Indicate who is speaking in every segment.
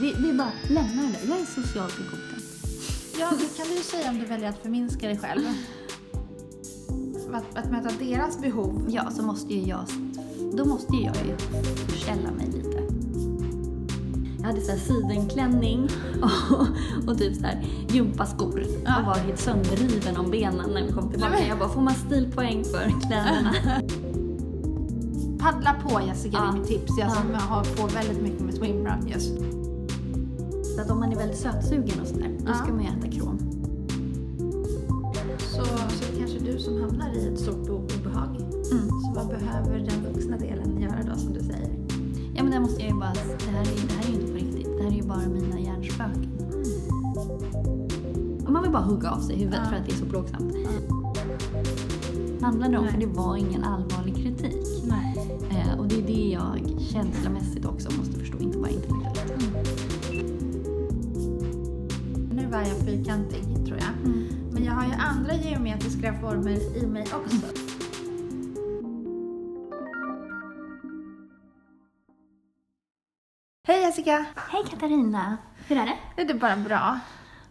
Speaker 1: Vi, vi bara lämnar det där. Jag är socialt inkompetent.
Speaker 2: Ja, det kan du ju säga om du väljer att förminska dig själv. Att, att möta deras behov.
Speaker 1: Ja, så måste ju jag... Då måste ju jag ju förställa mig lite. Jag hade så här sidenklänning och, och typ så här gympaskor
Speaker 2: Ja.
Speaker 1: och var helt sönderriven om benen när vi kom tillbaka. Jag bara, får man stilpoäng för kläderna?
Speaker 2: Paddla på Jessica,
Speaker 1: Ja.
Speaker 2: det är mitt tips. Jag
Speaker 1: Ja.
Speaker 2: som har på väldigt mycket med swimrun just.
Speaker 1: Så att om man är väldigt sötsugen och sådär, då ska man ju äta krom.
Speaker 2: Så, så det är kanske du som hamnar i ett stort obehag.
Speaker 1: Mm.
Speaker 2: Så vad behöver den vuxna delen göra då, som du säger?
Speaker 1: Ja men det måste jag ju bara, det här, är, det här är ju inte på riktigt. Det här är ju bara mina hjärnspöken. Och man vill bara hugga av sig huvudet för att det är så plågsamt. handlade om,
Speaker 2: Nej.
Speaker 1: för det var ingen allvarlig kritik.
Speaker 2: Nej.
Speaker 1: Eh, och det är det jag känslomässigt också måste förstå, inte bara intellektuellt.
Speaker 2: Jag fyrkantig, tror jag.
Speaker 1: Mm.
Speaker 2: Men jag har ju andra geometriska former i mig också. Hej Jessica!
Speaker 1: Hej Katarina! Hur är det?
Speaker 2: Det är bara bra.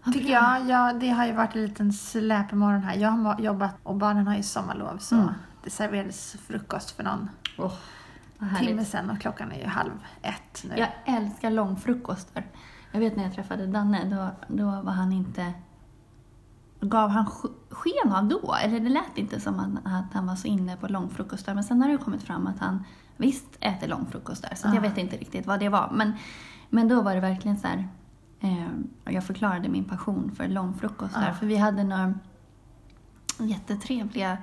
Speaker 1: Vad
Speaker 2: Tycker
Speaker 1: bra.
Speaker 2: jag. jag. Det har ju varit en liten släpmorgon här. Jag har jobbat och barnen har ju sommarlov så
Speaker 1: Mm.
Speaker 2: det serverades frukost för någon
Speaker 1: vad
Speaker 2: timme sedan och klockan är ju halv ett nu.
Speaker 1: Jag älskar långfrukostar. Jag vet när jag träffade Danne, då, då var han inte... Gav han sk- sken av då? Eller det lät inte som att, att han var så inne på långfrukostar. Men sen har det kommit fram att han visst äter långfrukostar. Så att jag
Speaker 2: Ah.
Speaker 1: vet inte riktigt vad det var. Men, men då var det verkligen så här... Eh, jag förklarade min passion för långfrukostar.
Speaker 2: Ah.
Speaker 1: För vi hade några jättetrevliga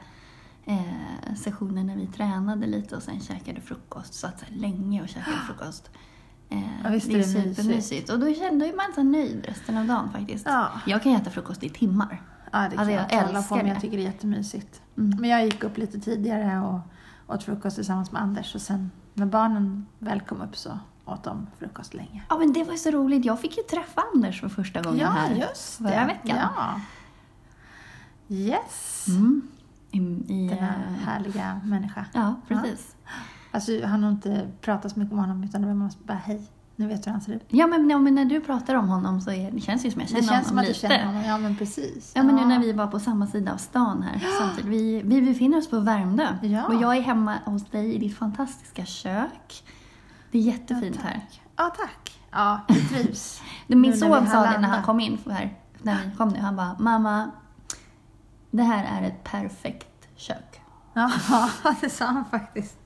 Speaker 1: eh, sessioner när vi tränade lite och sen käkade frukost. Satt så länge och käkade frukost. Eh,
Speaker 2: Ja,
Speaker 1: det
Speaker 2: är
Speaker 1: är
Speaker 2: det mysigt.
Speaker 1: supermysigt. Och då kände man sig nöjd resten av dagen faktiskt.
Speaker 2: Ja.
Speaker 1: Jag kan äta frukost i timmar.
Speaker 2: Ja, det kan
Speaker 1: Alltså,
Speaker 2: jag
Speaker 1: jag älskar
Speaker 2: med. Jag
Speaker 1: det.
Speaker 2: tycker det är jättemysigt.
Speaker 1: Mm.
Speaker 2: Men jag gick upp lite tidigare och åt frukost tillsammans med Anders och sen när barnen väl kom upp så åt de frukost länge.
Speaker 1: Ja men det var så roligt. Jag fick ju träffa Anders för första gången
Speaker 2: Ja,
Speaker 1: här.
Speaker 2: just det.
Speaker 1: förra veckan.
Speaker 2: Ja. Yes.
Speaker 1: Mm. I, i,
Speaker 2: Denna härliga människa.
Speaker 1: Ja, precis.
Speaker 2: Alltså, han har inte pratat så mycket om honom utan det var mest bara hej, nu vet du hur han ser ut.
Speaker 1: Ja, men, ja, men när du pratar om honom så är, det känns ju som jag känner
Speaker 2: Det känns som
Speaker 1: honom
Speaker 2: att du
Speaker 1: lite.
Speaker 2: känner honom. Ja, men precis.
Speaker 1: Ja, men nu när vi var på samma sida av stan här samtidigt. Vi, vi befinner oss på Värmdö.
Speaker 2: Ja.
Speaker 1: Och jag är hemma hos dig i ditt fantastiska kök. Det är jättefint här.
Speaker 2: Ja, tack. Ja, vi trivs.
Speaker 1: Det, min son sa det när han kom in här, när vi kom nu. Han bara, mamma, det här är ett perfekt kök.
Speaker 2: Ja, det sa han faktiskt.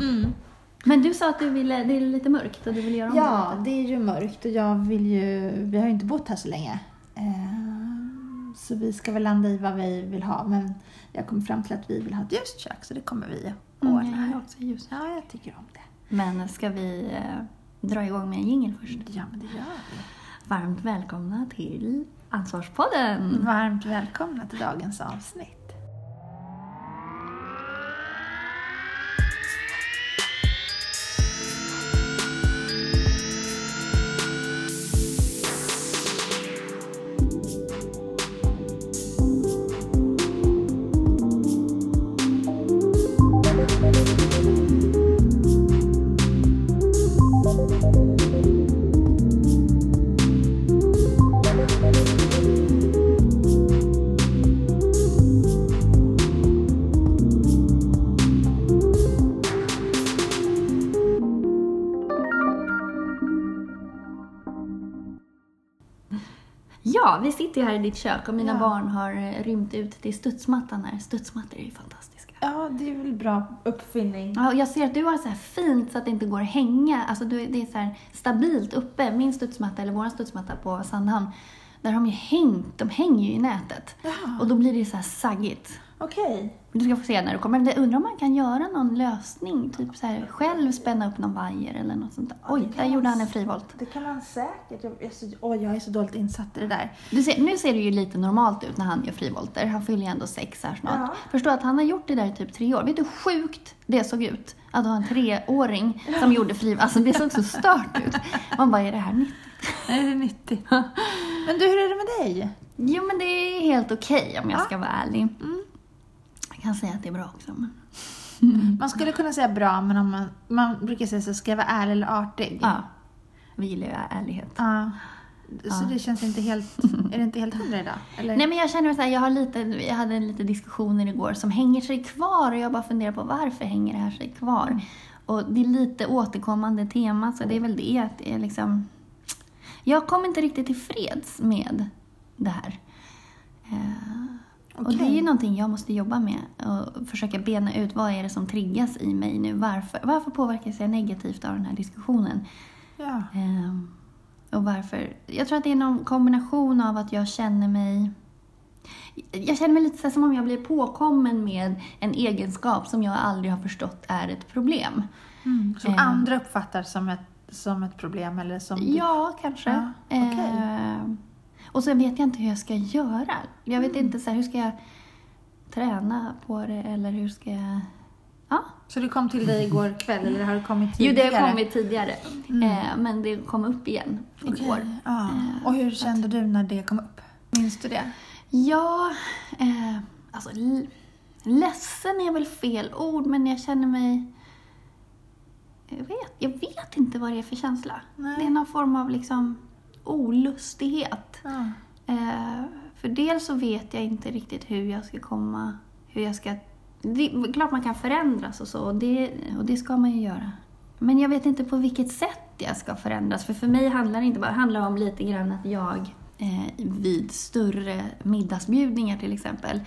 Speaker 2: Mm.
Speaker 1: Men du sa att du ville, det är lite mörkt och du vill göra om
Speaker 2: Ja,
Speaker 1: det
Speaker 2: är ju mörkt och jag vill ju... Vi har ju inte bott här så länge. Eh, Så vi ska väl landa i vad vi vill ha. Men jag kom fram till att vi vill ha ett ljust kök så det kommer vi att
Speaker 1: Mm,
Speaker 2: ordna.
Speaker 1: jag gillar också ljus.
Speaker 2: Ja, jag tycker om det.
Speaker 1: Men ska vi eh, dra igång med en jingel först?
Speaker 2: Ja, men det gör vi.
Speaker 1: Varmt välkomna till Ansvarspodden!
Speaker 2: Varmt välkomna till dagens avsnitt.
Speaker 1: Sitter ju här i ditt kök och mina
Speaker 2: Ja.
Speaker 1: barn har eh, rymt ut till studsmattan här. Studsmattor är ju fantastiska.
Speaker 2: Ja, det är väl bra uppfinning.
Speaker 1: Ja, och jag ser att du har så här fint så att det inte går att hänga. Alltså du, det är så stabilt uppe. Min studsmatta, eller vår studsmatta på Sandhamn, där har de ju hängt, de hänger ju i nätet.
Speaker 2: Jaha.
Speaker 1: Och då blir det så här saggigt.
Speaker 2: Okej.
Speaker 1: Du ska få se när du kommer. Jag undrar om man kan göra någon lösning, typ så här själv spänna upp någon vajer eller något sånt där. Oj, där gjorde han en frivolt.
Speaker 2: Det kan man säkert. Jag är, så, åh, jag är så dåligt insatt i det där.
Speaker 1: Du ser, nu ser det ju lite normalt ut när han gör frivolter. Han fyller ju ändå sex här snart.
Speaker 2: Ja.
Speaker 1: Förstå att han har gjort det där i typ tre år. Vet du hur sjukt det såg ut? Att ha en treåring som gjorde frivolt. Alltså det såg så stört ut. Man bara, är det här nytt?
Speaker 2: Nej, det är nyttigt. Men du, hur är det med dig?
Speaker 1: Jo men det är helt okej om jag
Speaker 2: Ja.
Speaker 1: ska vara ärlig.
Speaker 2: Mm.
Speaker 1: Jag kan säga att det är bra också. Men...
Speaker 2: Man skulle kunna säga bra, men om man, man brukar säga så ska jag vara ärlig eller artig?
Speaker 1: Ja. vi gillar ju ärlighet.
Speaker 2: Ja. Så
Speaker 1: Ja.
Speaker 2: det känns inte helt... Är det inte helt hundra idag? Eller?
Speaker 1: Nej men jag känner så här, jag har lite, jag hade en lite diskussioner igår som hänger sig kvar och jag bara funderar på varför hänger det här sig kvar? Och det är lite återkommande tema så det är väl det att det är liksom... Jag kommer inte riktigt till freds med det här. Eh, Och det är ju någonting jag måste jobba med och försöka bena ut vad är det som triggas i mig nu. Varför, varför påverkas jag negativt av den här diskussionen?
Speaker 2: Ja.
Speaker 1: Ehm, och varför? Jag tror att det är någon kombination av att jag känner mig... Jag känner mig lite så som om jag blir påkommen med en egenskap som jag aldrig har förstått är ett problem.
Speaker 2: Mm. Som
Speaker 1: Eh.
Speaker 2: andra uppfattar som ett, som ett problem eller som... du-
Speaker 1: Ja, kanske.
Speaker 2: Ja, okej.
Speaker 1: Ehm, och sen vet jag inte hur jag ska göra. Jag vet
Speaker 2: Mm.
Speaker 1: inte så här, hur ska jag träna på det eller hur ska jag... Ja.
Speaker 2: Så det kom till dig igår kväll eller har det kommit
Speaker 1: Jo,
Speaker 2: tidigare?
Speaker 1: det har kommit tidigare.
Speaker 2: Mm.
Speaker 1: Eh, men det kom upp igen
Speaker 2: Okej.
Speaker 1: igår.
Speaker 2: Ja.
Speaker 1: Eh,
Speaker 2: Och hur kände du när det kom upp? Minns du det?
Speaker 1: Ja, eh, alltså ledsen är väl fel ord, men jag känner mig... Jag vet, jag vet inte vad det är för känsla.
Speaker 2: Nej.
Speaker 1: Det är någon form av liksom olustighet.
Speaker 2: Ja.
Speaker 1: Eh, för dels så vet jag inte riktigt hur jag ska komma... Hur jag ska... Det är klart man kan förändras och så, och det, och det ska man ju göra. Men jag vet inte på vilket sätt jag ska förändras. För för mig handlar det inte bara handlar om lite grann att jag eh, vid större middagsbjudningar till exempel.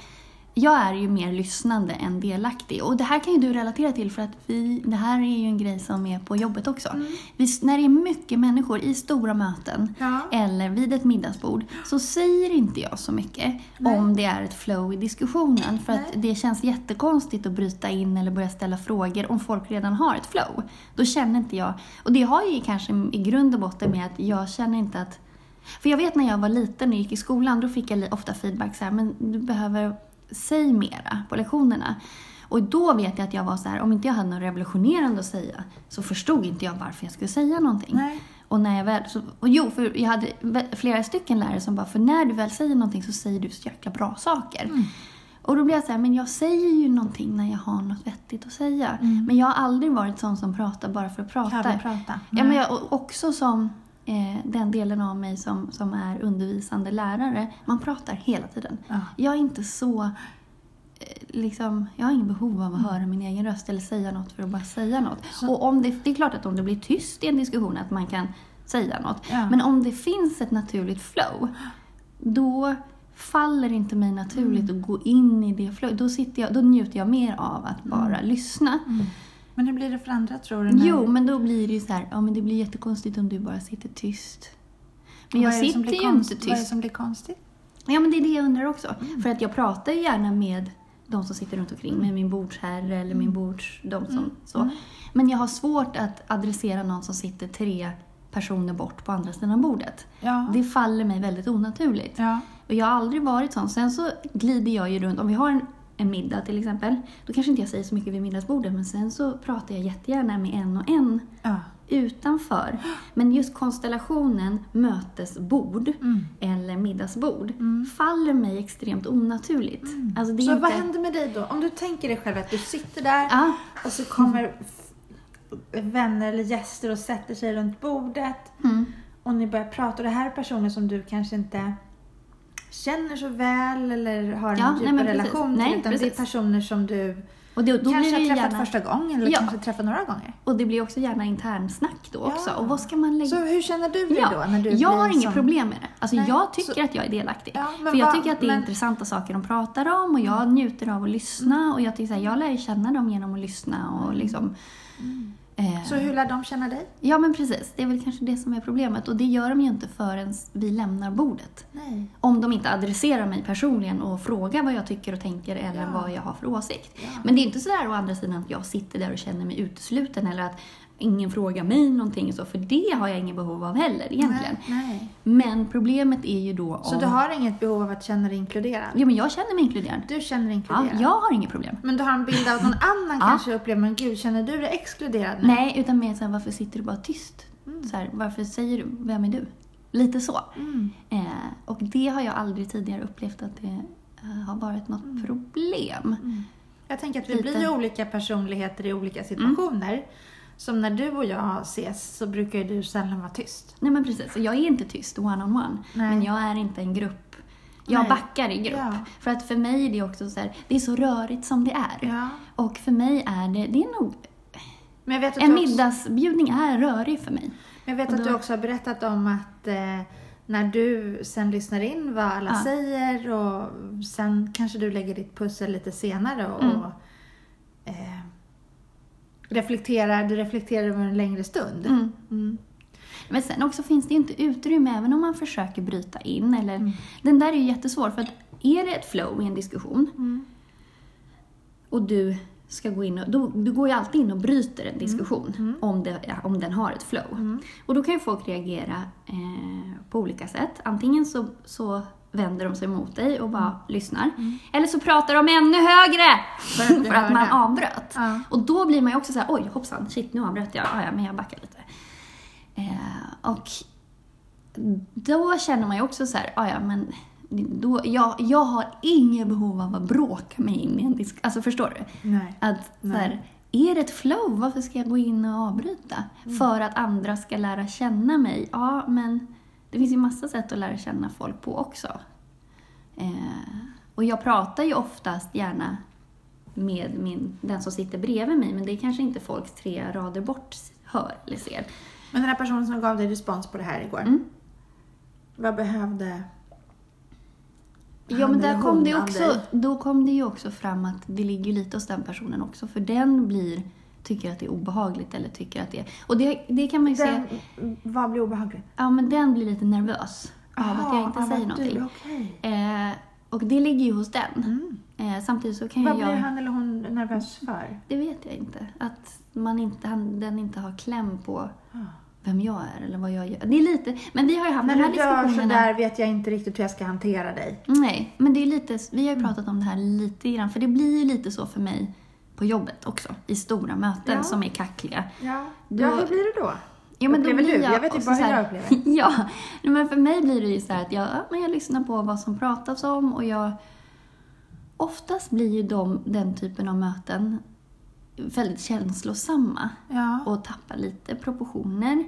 Speaker 1: Jag är ju mer lyssnande än delaktig. Och det här kan ju du relatera till för att vi, det här är ju en grej som är på jobbet också. Vi, när det är mycket människor i stora möten
Speaker 2: Ja.
Speaker 1: eller vid ett middagsbord så säger inte jag så mycket
Speaker 2: Nej.
Speaker 1: om det är ett flow i diskussionen. För att
Speaker 2: Nej.
Speaker 1: det känns jättekonstigt att bryta in eller börja ställa frågor om folk redan har ett flow. Då känner inte jag... Och det har ju kanske i grund och botten med att jag känner inte att... För jag vet när jag var liten och gick i skolan, då fick jag ofta feedback så här, men du behöver säg mera på lektionerna. Och då vet jag att jag var så här, om inte jag hade något revolutionerande att säga så förstod inte jag varför jag skulle säga någonting.
Speaker 2: Nej.
Speaker 1: Och när jag väl, så, och jo, för jag hade flera stycken lärare som bara, för när du väl säger någonting så säger du så jäkla bra saker.
Speaker 2: Mm.
Speaker 1: Och då blir jag så här, men jag säger ju någonting när jag har något vettigt att säga.
Speaker 2: Mm.
Speaker 1: Men jag har aldrig varit sån som pratar bara för att prata.
Speaker 2: Prata?
Speaker 1: Ja, men jag, och också som eh, den delen av mig som, som är undervisande lärare. Man pratar hela tiden.
Speaker 2: Ja.
Speaker 1: Jag är inte så... eh, Liksom, jag har ingen behov av att
Speaker 2: Mm.
Speaker 1: höra min egen röst eller säga något för att bara säga något. Och om det, det är klart att om det blir tyst i en diskussion att man kan säga något.
Speaker 2: Ja.
Speaker 1: Men om det finns ett naturligt flow, då faller inte mig naturligt
Speaker 2: Mm.
Speaker 1: att gå in i det flow. Då, sitter jag, då njuter jag mer av att bara lyssna.
Speaker 2: Mm. Men hur blir det för andra tror du? när-
Speaker 1: Jo, men då blir det ju så här, ja men det blir jättekonstigt om du bara sitter tyst. Men jag sitter ju
Speaker 2: konst-
Speaker 1: inte
Speaker 2: Vad är det
Speaker 1: tyst.
Speaker 2: som blir konstigt?
Speaker 1: Ja, men det är det jag undrar också.
Speaker 2: Mm.
Speaker 1: För att jag pratar ju gärna med de som sitter runt omkring, med min bordsherre eller min
Speaker 2: Mm.
Speaker 1: bords... De som, så. Men jag har svårt att adressera någon som sitter tre personer bort på andra sidan bordet.
Speaker 2: Ja.
Speaker 1: Det faller mig väldigt onaturligt.
Speaker 2: Ja.
Speaker 1: Och jag har aldrig varit sån. Sen så glider jag ju runt. Om vi har en, en middag till exempel, då kanske inte jag säger så mycket vid middagsbordet, men sen så pratar jag jättegärna med en och en
Speaker 2: Ja.
Speaker 1: utanför. Men just konstellationen mötesbord
Speaker 2: Mm.
Speaker 1: eller middagsbord
Speaker 2: Mm.
Speaker 1: faller mig extremt onaturligt. Alltså det är
Speaker 2: Så
Speaker 1: inte...
Speaker 2: vad händer med dig då? Om du tänker dig själv att du sitter där
Speaker 1: Ja,
Speaker 2: och så kommer vänner eller gäster och sätter sig runt bordet
Speaker 1: mm.
Speaker 2: och ni börjar prata och det här är personer som du kanske inte känner så väl eller har en
Speaker 1: Ja,
Speaker 2: djup
Speaker 1: nej, precis.
Speaker 2: relation till
Speaker 1: Nej,
Speaker 2: utan det är
Speaker 1: precis.
Speaker 2: personer som du
Speaker 1: Och då, då
Speaker 2: kanske
Speaker 1: blir det
Speaker 2: har träffat
Speaker 1: gärna...
Speaker 2: första gången eller
Speaker 1: Ja.
Speaker 2: kanske träffat några gånger.
Speaker 1: Och det blir också gärna internsnack då också.
Speaker 2: Ja.
Speaker 1: Och vad ska man lägga...
Speaker 2: Så hur känner du dig
Speaker 1: Ja,
Speaker 2: då? När du
Speaker 1: jag har inget
Speaker 2: sån-
Speaker 1: problem med det. Alltså
Speaker 2: Nej,
Speaker 1: jag tycker
Speaker 2: så-
Speaker 1: att jag är delaktig.
Speaker 2: Ja,
Speaker 1: För jag
Speaker 2: vad-
Speaker 1: tycker att det är
Speaker 2: men-
Speaker 1: intressanta saker de pratar om och jag njuter av att lyssna. Och jag tycker så här, jag lär känna dem genom att lyssna och liksom... Eh,
Speaker 2: Så hur lär de känna dig?
Speaker 1: Ja men precis, det är väl kanske det som är problemet. Och det gör de ju inte förrän vi lämnar bordet.
Speaker 2: Nej.
Speaker 1: Om de inte adresserar mig personligen och frågar vad jag tycker och tänker eller
Speaker 2: Ja.
Speaker 1: vad jag har för åsikt.
Speaker 2: Ja.
Speaker 1: Men det är inte sådär å andra sidan att jag sitter där och känner mig utesluten eller att ingen frågar mig någonting så, för det har jag inget behov av heller egentligen.
Speaker 2: Nej, nej.
Speaker 1: Men problemet är ju då om...
Speaker 2: Så du har inget behov av att känna dig inkluderad?
Speaker 1: Ja, men jag känner mig inkluderad.
Speaker 2: Du känner dig
Speaker 1: Ja,
Speaker 2: inkluderad?
Speaker 1: jag har inget problem.
Speaker 2: Men du har en bild av att någon annan
Speaker 1: Ja.
Speaker 2: kanske upplever, men gud, känner du dig exkluderad nu?
Speaker 1: Nej, utan mer såhär, varför sitter du bara tyst? Så här, varför säger du, vem är du? Lite så.
Speaker 2: Mm.
Speaker 1: Eh, och det har jag aldrig tidigare upplevt att det eh, har varit något problem.
Speaker 2: Jag tänker att vi
Speaker 1: Lite.
Speaker 2: blir olika personligheter i olika situationer. Som när du och jag ses så brukar ju du sällan vara tyst.
Speaker 1: Nej men precis, jag är inte tyst one-on-one.
Speaker 2: Nej.
Speaker 1: Men jag är inte en grupp. Jag
Speaker 2: Nej.
Speaker 1: backar i grupp.
Speaker 2: Ja.
Speaker 1: För att för mig är det också så här, det är så rörigt som det är.
Speaker 2: Ja.
Speaker 1: Och för mig är det, det är nog,
Speaker 2: Men jag vet att
Speaker 1: en
Speaker 2: också,
Speaker 1: middagsbjudning är rörig för mig.
Speaker 2: men jag vet
Speaker 1: och
Speaker 2: att
Speaker 1: då-
Speaker 2: du också har berättat om att eh, när du sen lyssnar in vad alla
Speaker 1: Ja.
Speaker 2: säger och sen kanske du lägger ditt pussel lite senare och,
Speaker 1: Mm.
Speaker 2: och eh, reflekterar, du reflekterar över en längre stund.
Speaker 1: Mm.
Speaker 2: Mm.
Speaker 1: Men sen också finns det inte utrymme, även om man försöker bryta in. Eller,
Speaker 2: Mm.
Speaker 1: Den där är ju jättesvår, för att är det ett flow i en diskussion
Speaker 2: Mm.
Speaker 1: och du ska gå in och, då, du går ju alltid in och bryter en diskussion
Speaker 2: Mm.
Speaker 1: Om, det, ja, om den har ett flow.
Speaker 2: Mm.
Speaker 1: Och då kan ju folk reagera eh, på olika sätt. Antingen så, så vänder de sig mot dig och bara lyssnar. Eller så pratar de ännu högre!
Speaker 2: För
Speaker 1: för att man avbröt.
Speaker 2: Ja.
Speaker 1: Och då blir man ju också så här, oj hoppsan, shit nu avbröt jag. Ja, ja, men jag backar lite. Eh, och då känner man ju också så här, ja, men då, jag, jag har inget behov av att bråka mig in i en disk. Alltså förstår du?
Speaker 2: Nej.
Speaker 1: Att
Speaker 2: Nej.
Speaker 1: här, är det ett flow, varför ska jag gå in och avbryta?
Speaker 2: Mm.
Speaker 1: För att andra ska lära känna mig. Ja, men det finns ju massa sätt att lära känna folk på också. Eh, och jag pratar ju oftast gärna med min, den som sitter bredvid mig, men det är kanske inte folk tre rader bort hör eller ser.
Speaker 2: Men den här personen som gav dig respons på det här igår,
Speaker 1: Mm.
Speaker 2: vad behövde
Speaker 1: Ja, men där kom det också, då kom det ju också fram att det ligger lite hos den personen också, för den blir, tycker att det är obehagligt eller tycker att det är... Och det, det kan man ju
Speaker 2: Den, vad blir obehagligt?
Speaker 1: ja men den blir lite nervös av att jag inte säger
Speaker 2: du-
Speaker 1: någonting.
Speaker 2: okej.
Speaker 1: Eh, och det ligger ju hos den.
Speaker 2: Mm.
Speaker 1: Eh, samtidigt så kan ju
Speaker 2: Vad blir
Speaker 1: jag...
Speaker 2: han eller hon nervös för?
Speaker 1: Det vet jag inte. Att man inte, han, den inte har kläm på
Speaker 2: Ah.
Speaker 1: vem jag är eller vad jag gör. Det är lite, men vi har ju haft
Speaker 2: När
Speaker 1: de här
Speaker 2: du gör
Speaker 1: diskussionerna.
Speaker 2: sådär vet jag inte riktigt hur jag ska hantera dig.
Speaker 1: Nej, men det är lite, vi
Speaker 2: Mm.
Speaker 1: har ju pratat om det här lite grann, för det blir ju lite så för mig på jobbet också, i stora möten
Speaker 2: Ja.
Speaker 1: som är kackliga.
Speaker 2: Ja,
Speaker 1: Då-
Speaker 2: ja hur blir det då?
Speaker 1: Ja, men då
Speaker 2: Upplever
Speaker 1: blir
Speaker 2: du? Jag vet ju bara hur jag upplever.
Speaker 1: ja, men för mig blir det ju så här att jag, ja, men jag lyssnar på vad som pratas om och jag... Oftast blir ju de, den typen av möten väldigt känslosamma
Speaker 2: Ja.
Speaker 1: och tappar lite proportioner.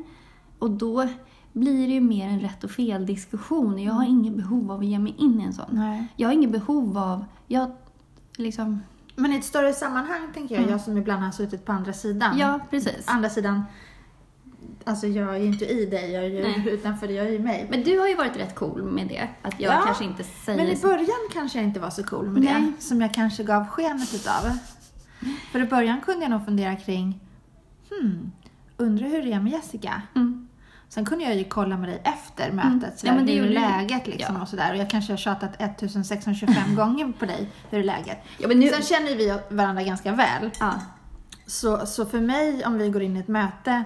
Speaker 1: Och då blir det ju mer en rätt och fel diskussion. Jag har inget behov av att ge mig in i en sån.
Speaker 2: Nej.
Speaker 1: Jag har inget behov av... Jag liksom...
Speaker 2: Men i ett större sammanhang tänker jag, jag som ibland har suttit på andra sidan.
Speaker 1: Mm. Ja, precis.
Speaker 2: Andra sidan, alltså jag är ju inte i dig, jag är ju
Speaker 1: Nej.
Speaker 2: utanför dig, jag är ju mig.
Speaker 1: Men du har ju varit rätt cool med det. Att jag
Speaker 2: Ja,
Speaker 1: kanske inte säger...
Speaker 2: Men i början kanske jag inte var så cool med
Speaker 1: Nej.
Speaker 2: det, som jag kanske gav skenet utav. För i början kunde jag nog fundera kring, hmm, undrar hur det är med Jessica?
Speaker 1: Mm.
Speaker 2: Sen kunde jag ju kolla med dig efter mötet, sådär,
Speaker 1: Ja, men det
Speaker 2: hur läget liksom
Speaker 1: Ja.
Speaker 2: och sådär. Och jag kanske har tjatat 1625 gånger på dig, hur är läget?
Speaker 1: Ja, men nu...
Speaker 2: Sen känner vi varandra ganska väl.
Speaker 1: Ja.
Speaker 2: Så, så för mig, om vi går in i ett möte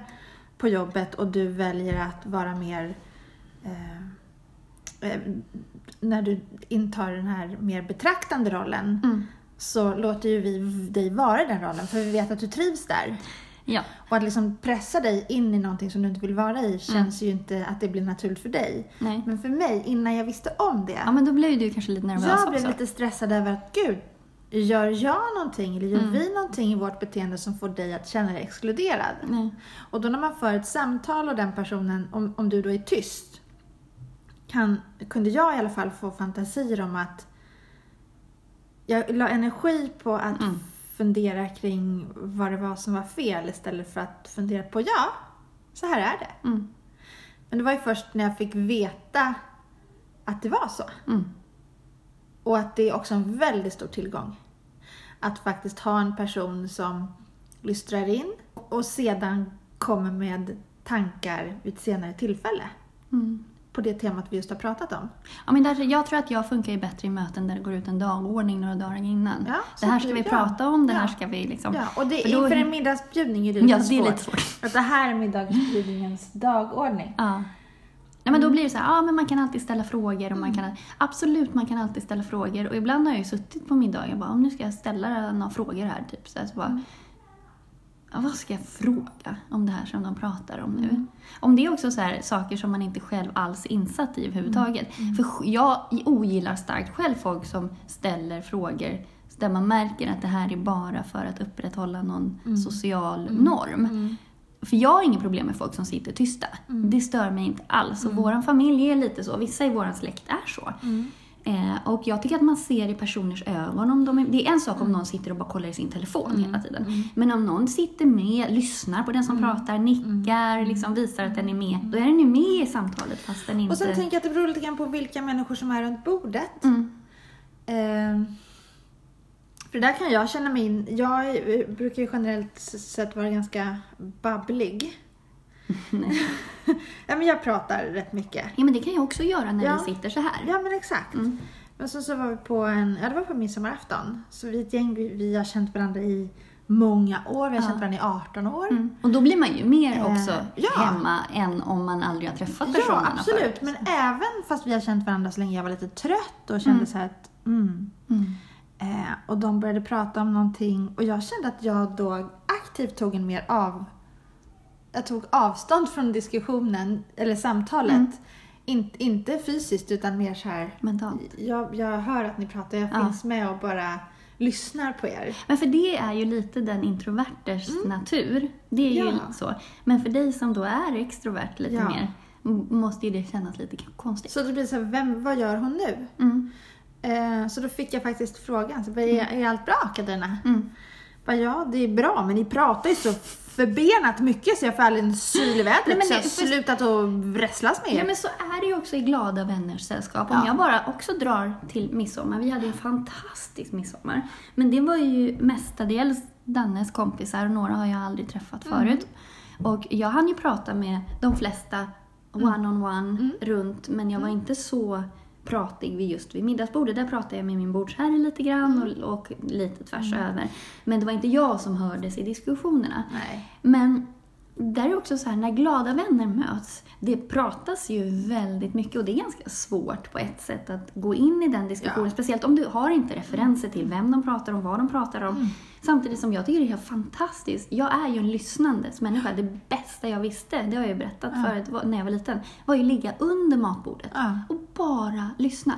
Speaker 2: på jobbet och du väljer att vara mer... Eh, eh, när du intar den här mer betraktande rollen
Speaker 1: Mm.
Speaker 2: så låter ju vi dig vara i den rollen för vi vet att du trivs där.
Speaker 1: Ja.
Speaker 2: Och att liksom pressa dig in i någonting som du inte vill vara i känns ju inte att det blir naturligt för dig.
Speaker 1: Nej.
Speaker 2: Men för mig, innan jag visste om det,
Speaker 1: Ja, men då blev du kanske lite nervös
Speaker 2: jag
Speaker 1: också.
Speaker 2: blev lite stressad över att gud, gör jag någonting eller gör
Speaker 1: Mm.
Speaker 2: vi någonting i vårt beteende som får dig att känna dig exkluderad?
Speaker 1: Nej.
Speaker 2: Och då när man för ett samtal och den personen, om, om du då är tyst, kan, kunde jag i alla fall få fantasier om att jag la energi på att
Speaker 1: Mm.
Speaker 2: Fundera kring vad det var som var fel istället för att fundera på ja, så här är det.
Speaker 1: Mm.
Speaker 2: Men det var ju först när jag fick veta att det var så.
Speaker 1: Mm.
Speaker 2: Och att det är också en väldigt stor tillgång. Att faktiskt ha en person som lystrar in och sedan kommer med tankar vid ett senare tillfälle.
Speaker 1: Mm.
Speaker 2: På det temat vi just har pratat om.
Speaker 1: Ja, men där, jag tror att jag funkar ju bättre i möten där det går ut en dagordning några dagar innan.
Speaker 2: Ja,
Speaker 1: det här ska vi
Speaker 2: ja.
Speaker 1: prata om, det här
Speaker 2: Ja.
Speaker 1: ska vi liksom...
Speaker 2: Ja, och det,
Speaker 1: För då-
Speaker 2: inför en middagsbjudning är det lite
Speaker 1: Ja, det är lite svårt.
Speaker 2: Att det här är middagsbjudningens dagordning.
Speaker 1: Ja.
Speaker 2: Mm.
Speaker 1: men då blir det så här, ja men man kan alltid ställa frågor och man kan, absolut man kan alltid ställa frågor och ibland har jag ju suttit på middagar och bara, om nu ska jag ställa några frågor här typ så, här, så bara,
Speaker 2: Mm.
Speaker 1: ja, vad ska jag fråga om det här som de pratar om nu?
Speaker 2: Mm.
Speaker 1: Om det är också så här, saker som man inte själv alls insatt i överhuvudtaget.
Speaker 2: Mm.
Speaker 1: För sj- jag ogillar starkt själv folk som ställer frågor där man märker att det här är bara för att upprätthålla någon social norm.
Speaker 2: Mm.
Speaker 1: för jag har inget problem med folk som sitter tysta.
Speaker 2: Mm.
Speaker 1: Det stör mig inte alls. Och vår familj är lite så. Vissa i vår släkt är så.
Speaker 2: Mm.
Speaker 1: Eh, och jag tycker att man ser i personers ögon om de är, Det är en sak om någon sitter och bara kollar i sin telefon
Speaker 2: Mm.
Speaker 1: hela tiden. Men om någon sitter med, lyssnar på den som pratar, nickar, liksom visar att den är med. Då är den ju med i samtalet fast den inte...
Speaker 2: Och sen tänker jag att det beror lite grann på vilka människor som är runt bordet.
Speaker 1: Mm.
Speaker 2: Eh, för där kan jag känna mig in. Jag brukar ju generellt sett vara ganska babblig.
Speaker 1: Nej.
Speaker 2: ja, men jag pratar rätt mycket.
Speaker 1: Ja men det kan jag också göra när
Speaker 2: Ja.
Speaker 1: vi sitter så här.
Speaker 2: Ja, men exakt.
Speaker 1: Mm.
Speaker 2: Men så, så var vi på en, ja det var på midsommarafton. Så vi är ett gäng, vi, vi har känt varandra i många år. Vi har
Speaker 1: Ja.
Speaker 2: känt varandra i 18 år.
Speaker 1: Mm. Och då blir man ju mer
Speaker 2: Eh,
Speaker 1: också
Speaker 2: ja.
Speaker 1: hemma än om man aldrig har träffat
Speaker 2: Ja,
Speaker 1: personerna
Speaker 2: absolut.
Speaker 1: förut.
Speaker 2: Men även fast vi har känt varandra så länge jag var lite trött och kände
Speaker 1: Mm.
Speaker 2: så här att mm,
Speaker 1: Mm.
Speaker 2: Eh, och de började prata om någonting och jag kände att jag då aktivt tog en mer av... Jag tog avstånd från diskussionen, eller samtalet.
Speaker 1: Mm.
Speaker 2: In, inte fysiskt utan mer så här...
Speaker 1: Mentalt.
Speaker 2: Jag, jag hör att ni pratar, jag
Speaker 1: Ja.
Speaker 2: finns med och bara lyssnar på er.
Speaker 1: Men för det är ju lite den introverters natur. Det är ju
Speaker 2: Mm. Ja.
Speaker 1: så. Men för dig som då är extrovert lite
Speaker 2: Ja.
Speaker 1: mer, måste ju det kännas lite konstigt.
Speaker 2: Så det blir så här, vem, vad gör hon nu?
Speaker 1: Mm.
Speaker 2: Eh, så då fick jag faktiskt frågan, så bara, är, är allt bra Katarina?
Speaker 1: Mm.
Speaker 2: Bara, ja, det är bra, men ni pratar ju så förbenat mycket så jag får aldrig en syl i vädret. Så jag har
Speaker 1: för-
Speaker 2: slutat att wrestlas med er.
Speaker 1: Ja men så är det ju också i glada vänners sällskap. Om
Speaker 2: Ja.
Speaker 1: jag bara också drar till midsommar. Vi hade en fantastisk midsommar. Men det var ju mestadels Dannes kompisar och några har jag aldrig träffat
Speaker 2: Mm.
Speaker 1: förut. Och jag hann ju prata med de flesta one-on-one
Speaker 2: Mm.
Speaker 1: runt men jag var inte så pratig vid just vid middagsbordet. Där pratade jag med min bordsherre lite grann
Speaker 2: Mm.
Speaker 1: och, och lite tvärs över. Men det var inte jag som hördes i diskussionerna.
Speaker 2: Nej.
Speaker 1: Men där är också så här, när glada vänner möts, det pratas ju väldigt mycket och det är ganska svårt på ett sätt att gå in i den diskussionen.
Speaker 2: Ja.
Speaker 1: Speciellt om du har inte referenser till vem de pratar om, vad de pratar om.
Speaker 2: Mm.
Speaker 1: Samtidigt som jag tycker det är helt fantastiskt. Jag är ju en lyssnandes människa. Det bästa jag visste, det har jag ju berättat
Speaker 2: Ja.
Speaker 1: förut när jag var liten, var ju ligga under matbordet
Speaker 2: Ja.
Speaker 1: och bara lyssna.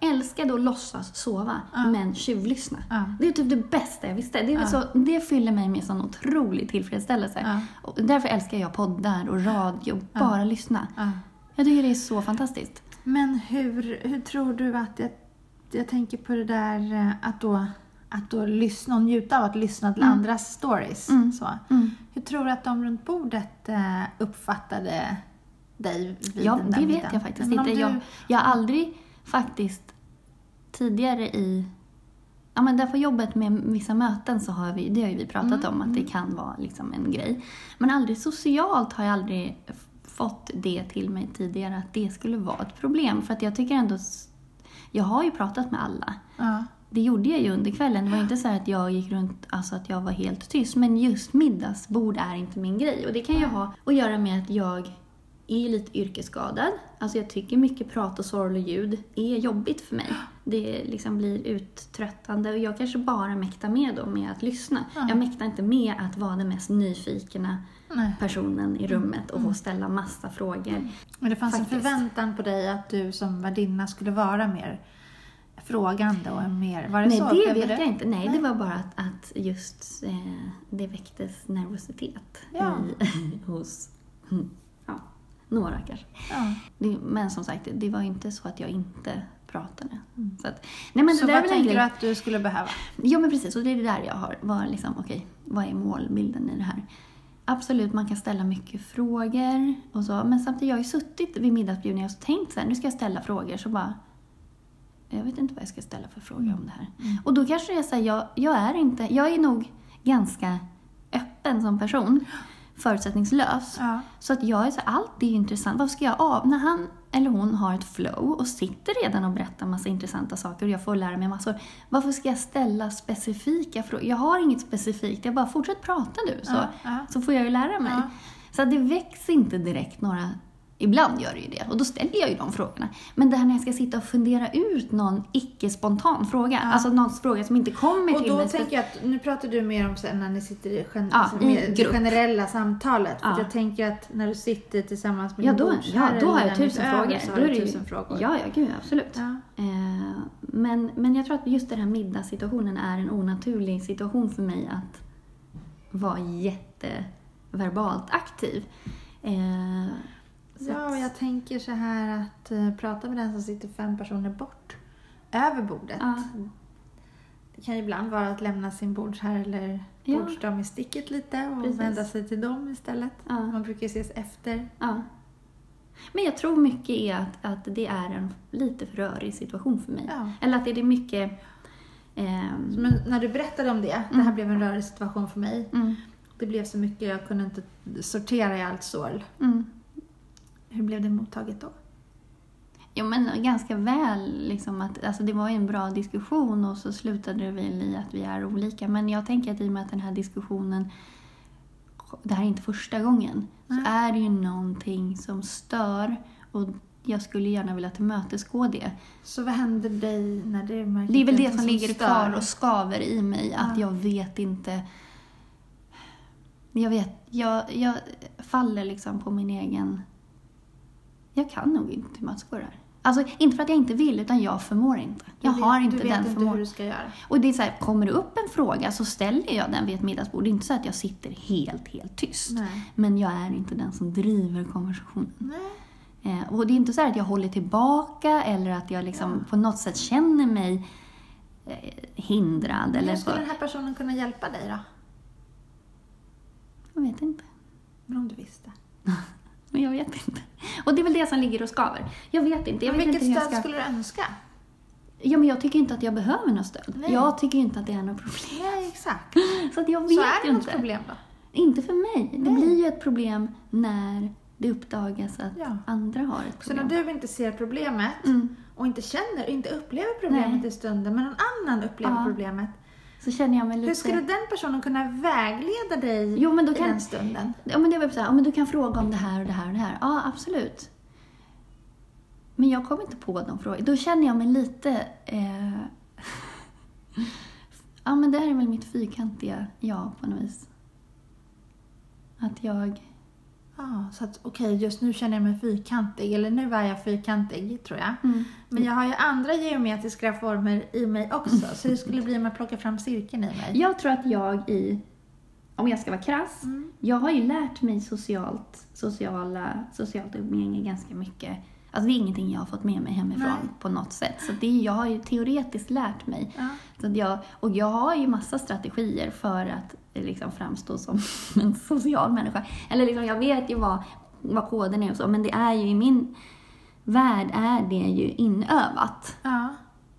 Speaker 1: Jag älskade att låtsas sova,
Speaker 2: Ja.
Speaker 1: men tjuvlyssna. Det är typ det bästa jag visste. Det, är så, det fyller mig med sån otrolig tillfredsställelse. Och därför älskar jag poddar och radio. Bara lyssna.
Speaker 2: Ja.
Speaker 1: Jag tycker det är så fantastiskt.
Speaker 2: Men hur, hur tror du att jag, jag tänker på det där eh, att då, att då lyssna och njuta av att lyssna till
Speaker 1: Mm.
Speaker 2: andras stories.
Speaker 1: Mm.
Speaker 2: Så.
Speaker 1: Mm.
Speaker 2: Hur tror du att de runt bordet eh, uppfattade dig vid
Speaker 1: Ja,
Speaker 2: den där
Speaker 1: det vet jag faktiskt
Speaker 2: Men
Speaker 1: inte.
Speaker 2: du-
Speaker 1: Jag, jag har aldrig faktiskt tidigare i... Ja, men där på jobbet med vissa möten så har vi, det har vi pratat
Speaker 2: Mm,
Speaker 1: om, att det kan vara liksom en grej. Men aldrig socialt har jag aldrig fått det till mig tidigare, att det skulle vara ett problem. För att jag tycker ändå... Jag har ju pratat med alla.
Speaker 2: Ja.
Speaker 1: Det gjorde jag ju under kvällen. Det var inte så här att jag gick runt, alltså att jag var helt tyst. Men just middagsbord är inte min grej. Och det kan ju ha att göra med att jag är lite yrkesskadad. Alltså jag tycker mycket prat och sorglig ljud är jobbigt för mig. Det liksom blir uttröttande och jag kanske bara mäktar med då med att lyssna.
Speaker 2: Ja.
Speaker 1: Jag mäktar inte med att vara den mest nyfikna
Speaker 2: Nej.
Speaker 1: personen i rummet och få ställa massa frågor.
Speaker 2: Men det fanns
Speaker 1: Faktiskt.
Speaker 2: en förväntan på dig att du som värdinna skulle vara mer frågande och mer... Var det
Speaker 1: Nej,
Speaker 2: så?
Speaker 1: det vet
Speaker 2: du?
Speaker 1: jag inte. Nej,
Speaker 2: Nej.
Speaker 1: det var bara att, att just eh, det väcktes nervositet
Speaker 2: Ja.
Speaker 1: i, hos mm, några kanske.
Speaker 2: Ja.
Speaker 1: Det, men som sagt, det var inte så att jag inte pratade. Så, att, nej, men
Speaker 2: Så
Speaker 1: det där är
Speaker 2: vad tänker du att du skulle behöva?
Speaker 1: Ja, men precis. Och det är det där jag har. Var liksom, okej, vad är målbilden i det här? Absolut, man kan ställa mycket frågor och så. Men samtidigt, jag har ju suttit vid middagsbjudningar och tänkt så här, nu ska jag ställa frågor. Så bara, jag vet inte vad jag ska ställa för frågor om det här. Och då kanske det är så här, jag, jag är inte, jag är nog ganska öppen som person. Förutsättningslös.
Speaker 2: Ja.
Speaker 1: Så att jag är så allt är ju intressant. Vad ska jag av? När han eller hon har ett flow och sitter redan och berättar massa intressanta saker och jag får lära mig massor. Varför ska jag ställa specifika frågor? Jag har inget specifikt, jag bara fortsätt prata nu så,
Speaker 2: Ja, ja.
Speaker 1: så får jag ju lära mig. Så det väcks inte direkt några Ibland gör det ju det och då ställer jag ju de frågorna. Men det här när jag ska sitta och fundera ut någon icke-spontan fråga,
Speaker 2: Ja.
Speaker 1: alltså någon fråga som inte kommer
Speaker 2: Och
Speaker 1: till
Speaker 2: då
Speaker 1: mig.
Speaker 2: tänker jag att, nu pratar du mer om sen när ni sitter i gen-
Speaker 1: Ja,
Speaker 2: alltså
Speaker 1: i
Speaker 2: det generella samtalet.
Speaker 1: Ja.
Speaker 2: jag tänker att när du sitter tillsammans med
Speaker 1: Ja,
Speaker 2: din
Speaker 1: då, ja,
Speaker 2: bordsherre
Speaker 1: då har jag tusen
Speaker 2: utöver
Speaker 1: frågor.
Speaker 2: Så
Speaker 1: Då
Speaker 2: har du
Speaker 1: ju-
Speaker 2: tusen frågor.
Speaker 1: Ja, ja, gud, absolut.
Speaker 2: Ja.
Speaker 1: Eh, men, men jag tror att just den här middagssituationen är en onaturlig situation för mig att vara verbalt aktiv. Eh,
Speaker 2: Ja, och jag tänker så här att uh, prata med den som sitter fem personer bort över bordet.
Speaker 1: Ja.
Speaker 2: Det kan ju ibland vara att lämna sin bordsherre eller
Speaker 1: Ja.
Speaker 2: bordsdam i sticket lite och
Speaker 1: Precis.
Speaker 2: vända sig till dem istället.
Speaker 1: Ja.
Speaker 2: Man brukar ju ses efter.
Speaker 1: Ja. Men jag tror mycket är att, att det är en lite för rörig situation för mig. Eller att det är mycket... ehm,
Speaker 2: Men när du berättade om det, det här blev en rörig situation för mig.
Speaker 1: mm,
Speaker 2: Det blev så mycket, jag kunde inte sortera i allt sorl.
Speaker 1: mm.
Speaker 2: Hur blev det mottaget då?
Speaker 1: Jo men ganska väl liksom att, alltså det var ju en bra diskussion och så slutade det väl i att vi är olika. Men jag tänker att i och med att den här diskussionen, det här är inte första gången,
Speaker 2: Nej.
Speaker 1: så är det ju någonting som stör och jag skulle gärna vilja tillmötesgå det.
Speaker 2: Så vad hände dig när du märkte
Speaker 1: Det är väl det
Speaker 2: något
Speaker 1: som ligger
Speaker 2: stör?
Speaker 1: kvar och skaver i mig, att
Speaker 2: Ja.
Speaker 1: jag vet inte... Jag vet, jag, jag faller liksom på min egen... Jag kan nog inte tillmötesgå det här. Alltså inte för att jag inte vill, utan jag förmår inte. Jag
Speaker 2: Du
Speaker 1: har
Speaker 2: vet,
Speaker 1: inte
Speaker 2: du vet
Speaker 1: den
Speaker 2: inte
Speaker 1: förmågan.
Speaker 2: hur du ska göra.
Speaker 1: Och det är så här, kommer det upp en fråga så ställer jag den vid ett middagsbord. Det är inte så att jag sitter helt, helt tyst.
Speaker 2: Nej.
Speaker 1: Men jag är inte den som driver konversationen.
Speaker 2: Nej.
Speaker 1: Eh, och det är inte så här att jag håller tillbaka eller att jag liksom på något sätt känner mig eh, hindrad. Eller
Speaker 2: hur
Speaker 1: så.
Speaker 2: skulle den här personen kunna hjälpa dig då?
Speaker 1: Jag vet inte.
Speaker 2: Men om du visste.
Speaker 1: Men jag vet inte. Och det är väl det som ligger och skaver. Jag vet inte. Jag vet
Speaker 2: vilket
Speaker 1: inte
Speaker 2: stöd
Speaker 1: ska...
Speaker 2: skulle du önska?
Speaker 1: Ja, men jag tycker inte att jag behöver något stöd.
Speaker 2: Nej.
Speaker 1: Jag tycker inte att det är något problem.
Speaker 2: Nej, exakt.
Speaker 1: Så att jag vet
Speaker 2: Så är det
Speaker 1: ju
Speaker 2: något
Speaker 1: inte.
Speaker 2: problem då?
Speaker 1: Inte för mig. Det
Speaker 2: Nej.
Speaker 1: blir ju ett problem när det uppdagas att
Speaker 2: Ja.
Speaker 1: andra har ett
Speaker 2: Så när
Speaker 1: problem.
Speaker 2: du inte ser problemet
Speaker 1: Mm.
Speaker 2: och inte känner, inte upplever problemet
Speaker 1: Nej.
Speaker 2: i stunden, men någon annan upplever
Speaker 1: Ja.
Speaker 2: problemet.
Speaker 1: Så känner jag mig lite...
Speaker 2: Hur skulle den personen kunna vägleda dig
Speaker 1: Jo, men då
Speaker 2: i
Speaker 1: kan-
Speaker 2: den stunden?
Speaker 1: Ja, men det var så här, ja, men du kan fråga om det här och det här och det här. Ja, absolut. Men jag kommer inte på de frågorna. Då känner jag mig lite... Eh... ja, men det här är väl mitt fyrkantiga ja på något vis. Att jag...
Speaker 2: Ja, så att okej, just nu känner jag mig fyrkantig, eller nu är jag fyrkantig, tror jag.
Speaker 1: Mm.
Speaker 2: Men jag har ju andra geometriska former i mig också, så hur skulle det bli om jag plockar fram cirkeln i mig?
Speaker 1: Jag tror att jag i... Om jag ska vara krass.
Speaker 2: Mm.
Speaker 1: Jag har ju lärt mig socialt, sociala, socialt umgänge ganska mycket. Alltså det är ingenting jag har fått med mig hemifrån
Speaker 2: Nej.
Speaker 1: på något sätt. Så det är, jag har ju teoretiskt lärt mig.
Speaker 2: Ja.
Speaker 1: Så jag, och jag har ju massa strategier för att liksom framstå som en social människa. Eller liksom, jag vet ju vad, vad koden är och så, men det är ju i min värld är det ju inövat.
Speaker 2: Ja.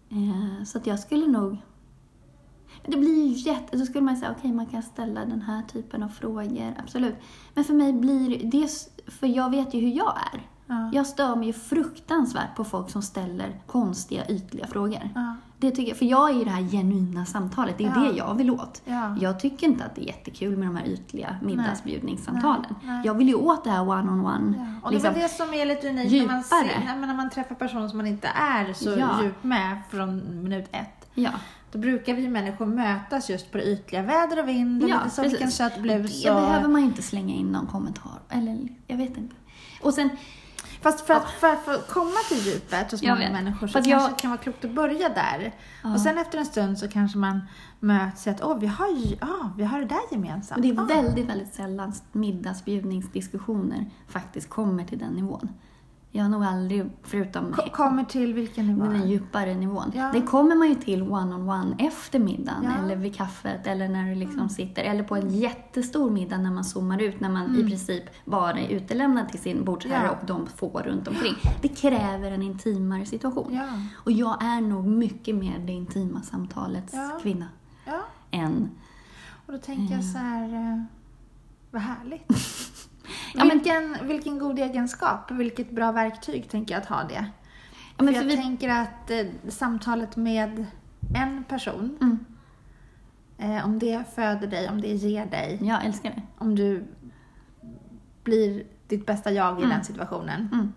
Speaker 1: Eh, så att jag skulle nog... Det blir ju jätte... Så skulle man säga, okej man kan ställa den här typen av frågor, absolut. Men för mig blir det... För jag vet ju hur jag är.
Speaker 2: Ja.
Speaker 1: Jag stör mig ju fruktansvärt på folk som ställer konstiga, ytliga frågor.
Speaker 2: Ja.
Speaker 1: Det tycker jag, för jag är ju det här genuina samtalet, det är
Speaker 2: Ja.
Speaker 1: det jag vill åt.
Speaker 2: Ja.
Speaker 1: Jag tycker inte att det är jättekul med de här ytliga middagsbjudningssamtalen.
Speaker 2: Nej, nej.
Speaker 1: Jag vill ju åt det här one-on-one.
Speaker 2: Ja. Och det
Speaker 1: liksom.
Speaker 2: är väl det som är lite unikt när man, ser, när man- träffar personer som man inte är så djup med från minut ett.
Speaker 1: Ja.
Speaker 2: Då brukar vi människor mötas just på det ytliga, väder och vind och
Speaker 1: Ja,
Speaker 2: lite så, vilken söt blus.
Speaker 1: Det
Speaker 2: och...
Speaker 1: behöver man ju inte slänga in någon kommentar. Eller, jag vet inte. Och sen,
Speaker 2: Fast för att, för att få komma till djupet hos många människor så kanske
Speaker 1: jag-
Speaker 2: det kan vara klokt att börja där.
Speaker 1: Ja.
Speaker 2: Och sen efter en stund så kanske man möts i att åh, vi har, ja, vi har det där gemensamt.
Speaker 1: och det är
Speaker 2: Ah.
Speaker 1: väldigt, väldigt sällan middagsbjudningsdiskussioner faktiskt kommer till den nivån. Jag har nog aldrig, förutom
Speaker 2: Ko- Kommer till vilken nivå?
Speaker 1: den djupare nivån.
Speaker 2: Ja.
Speaker 1: Det kommer man ju till one-on-one efter middagen
Speaker 2: Ja.
Speaker 1: eller vid kaffet eller när du liksom sitter, eller på en jättestor middag när man zoomar ut, när man i princip bara är utelämnad till sin bordsherre
Speaker 2: Mm. Ja.
Speaker 1: och de få runt omkring. Det kräver en intimare situation. Och jag är nog mycket mer det intima samtalets kvinna
Speaker 2: ja.
Speaker 1: än...
Speaker 2: Och då tänker jag så här, eh, vad härligt.
Speaker 1: Ja, men-
Speaker 2: vilken, vilken god egenskap, vilket bra verktyg tänker jag att ha det.
Speaker 1: Ja, men
Speaker 2: för
Speaker 1: för
Speaker 2: jag
Speaker 1: vi,
Speaker 2: tänker att eh, samtalet med en person,
Speaker 1: mm,
Speaker 2: eh, om det föder dig, om det ger dig,
Speaker 1: jag älskar det.
Speaker 2: om du blir ditt bästa jag i
Speaker 1: Mm.
Speaker 2: den situationen.
Speaker 1: Mm.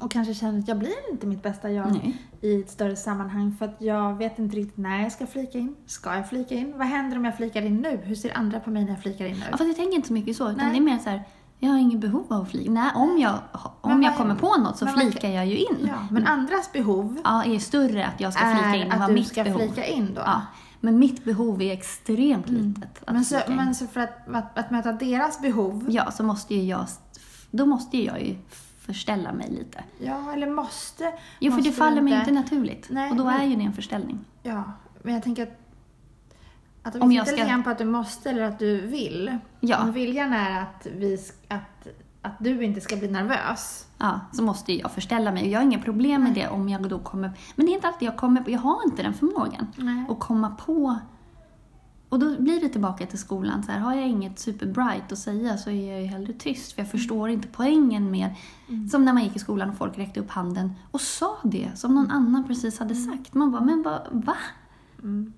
Speaker 2: Och kanske känner att jag blir inte mitt bästa jag
Speaker 1: Nej.
Speaker 2: i ett större sammanhang för att jag vet inte riktigt när jag ska flika in. Ska jag flika in? Vad händer om jag flikar in nu? Hur ser andra på mig när jag flikar in nu?
Speaker 1: Ja, fast jag tänker inte så mycket så, utan
Speaker 2: Nej.
Speaker 1: det är mer så här, jag har inget behov av att flika. Nej, om jag, om
Speaker 2: Men
Speaker 1: jag kommer på något så flikar jag ju in.
Speaker 2: Ja, men andras behov
Speaker 1: Ja, är större att jag ska flika in än vad
Speaker 2: att du
Speaker 1: mitt
Speaker 2: ska
Speaker 1: behov.
Speaker 2: flika in då.
Speaker 1: Ja. Men mitt behov är extremt litet. att
Speaker 2: Men så, men så för att, att, att möta deras behov,
Speaker 1: Ja, så måste ju jag, då måste ju jag ju förställa mig lite.
Speaker 2: ja eller måste.
Speaker 1: Jo, för det
Speaker 2: måste
Speaker 1: faller
Speaker 2: du
Speaker 1: mig inte naturligt.
Speaker 2: Nej,
Speaker 1: och då
Speaker 2: men-
Speaker 1: är ju det en förställning.
Speaker 2: Ja, men jag tänker att att
Speaker 1: Om jag ska-
Speaker 2: lite på att du måste eller att du vill.
Speaker 1: Ja.
Speaker 2: Om viljan är att, vi, att, att du inte ska bli nervös.
Speaker 1: Ja, så måste jag förställa mig. Och jag har inga problem med det om jag då kommer... Men det är inte alltid jag kommer på. Jag har inte den förmågan.
Speaker 2: Nej.
Speaker 1: Att komma på... Och då blir det tillbaka till skolan. Så här, har jag inget superbright att säga så är jag ju hellre tyst. För jag förstår inte poängen med... Som när man gick i skolan och folk räckte upp handen och sa det som någon annan precis hade sagt. Man bara, men va? va?
Speaker 2: Mm.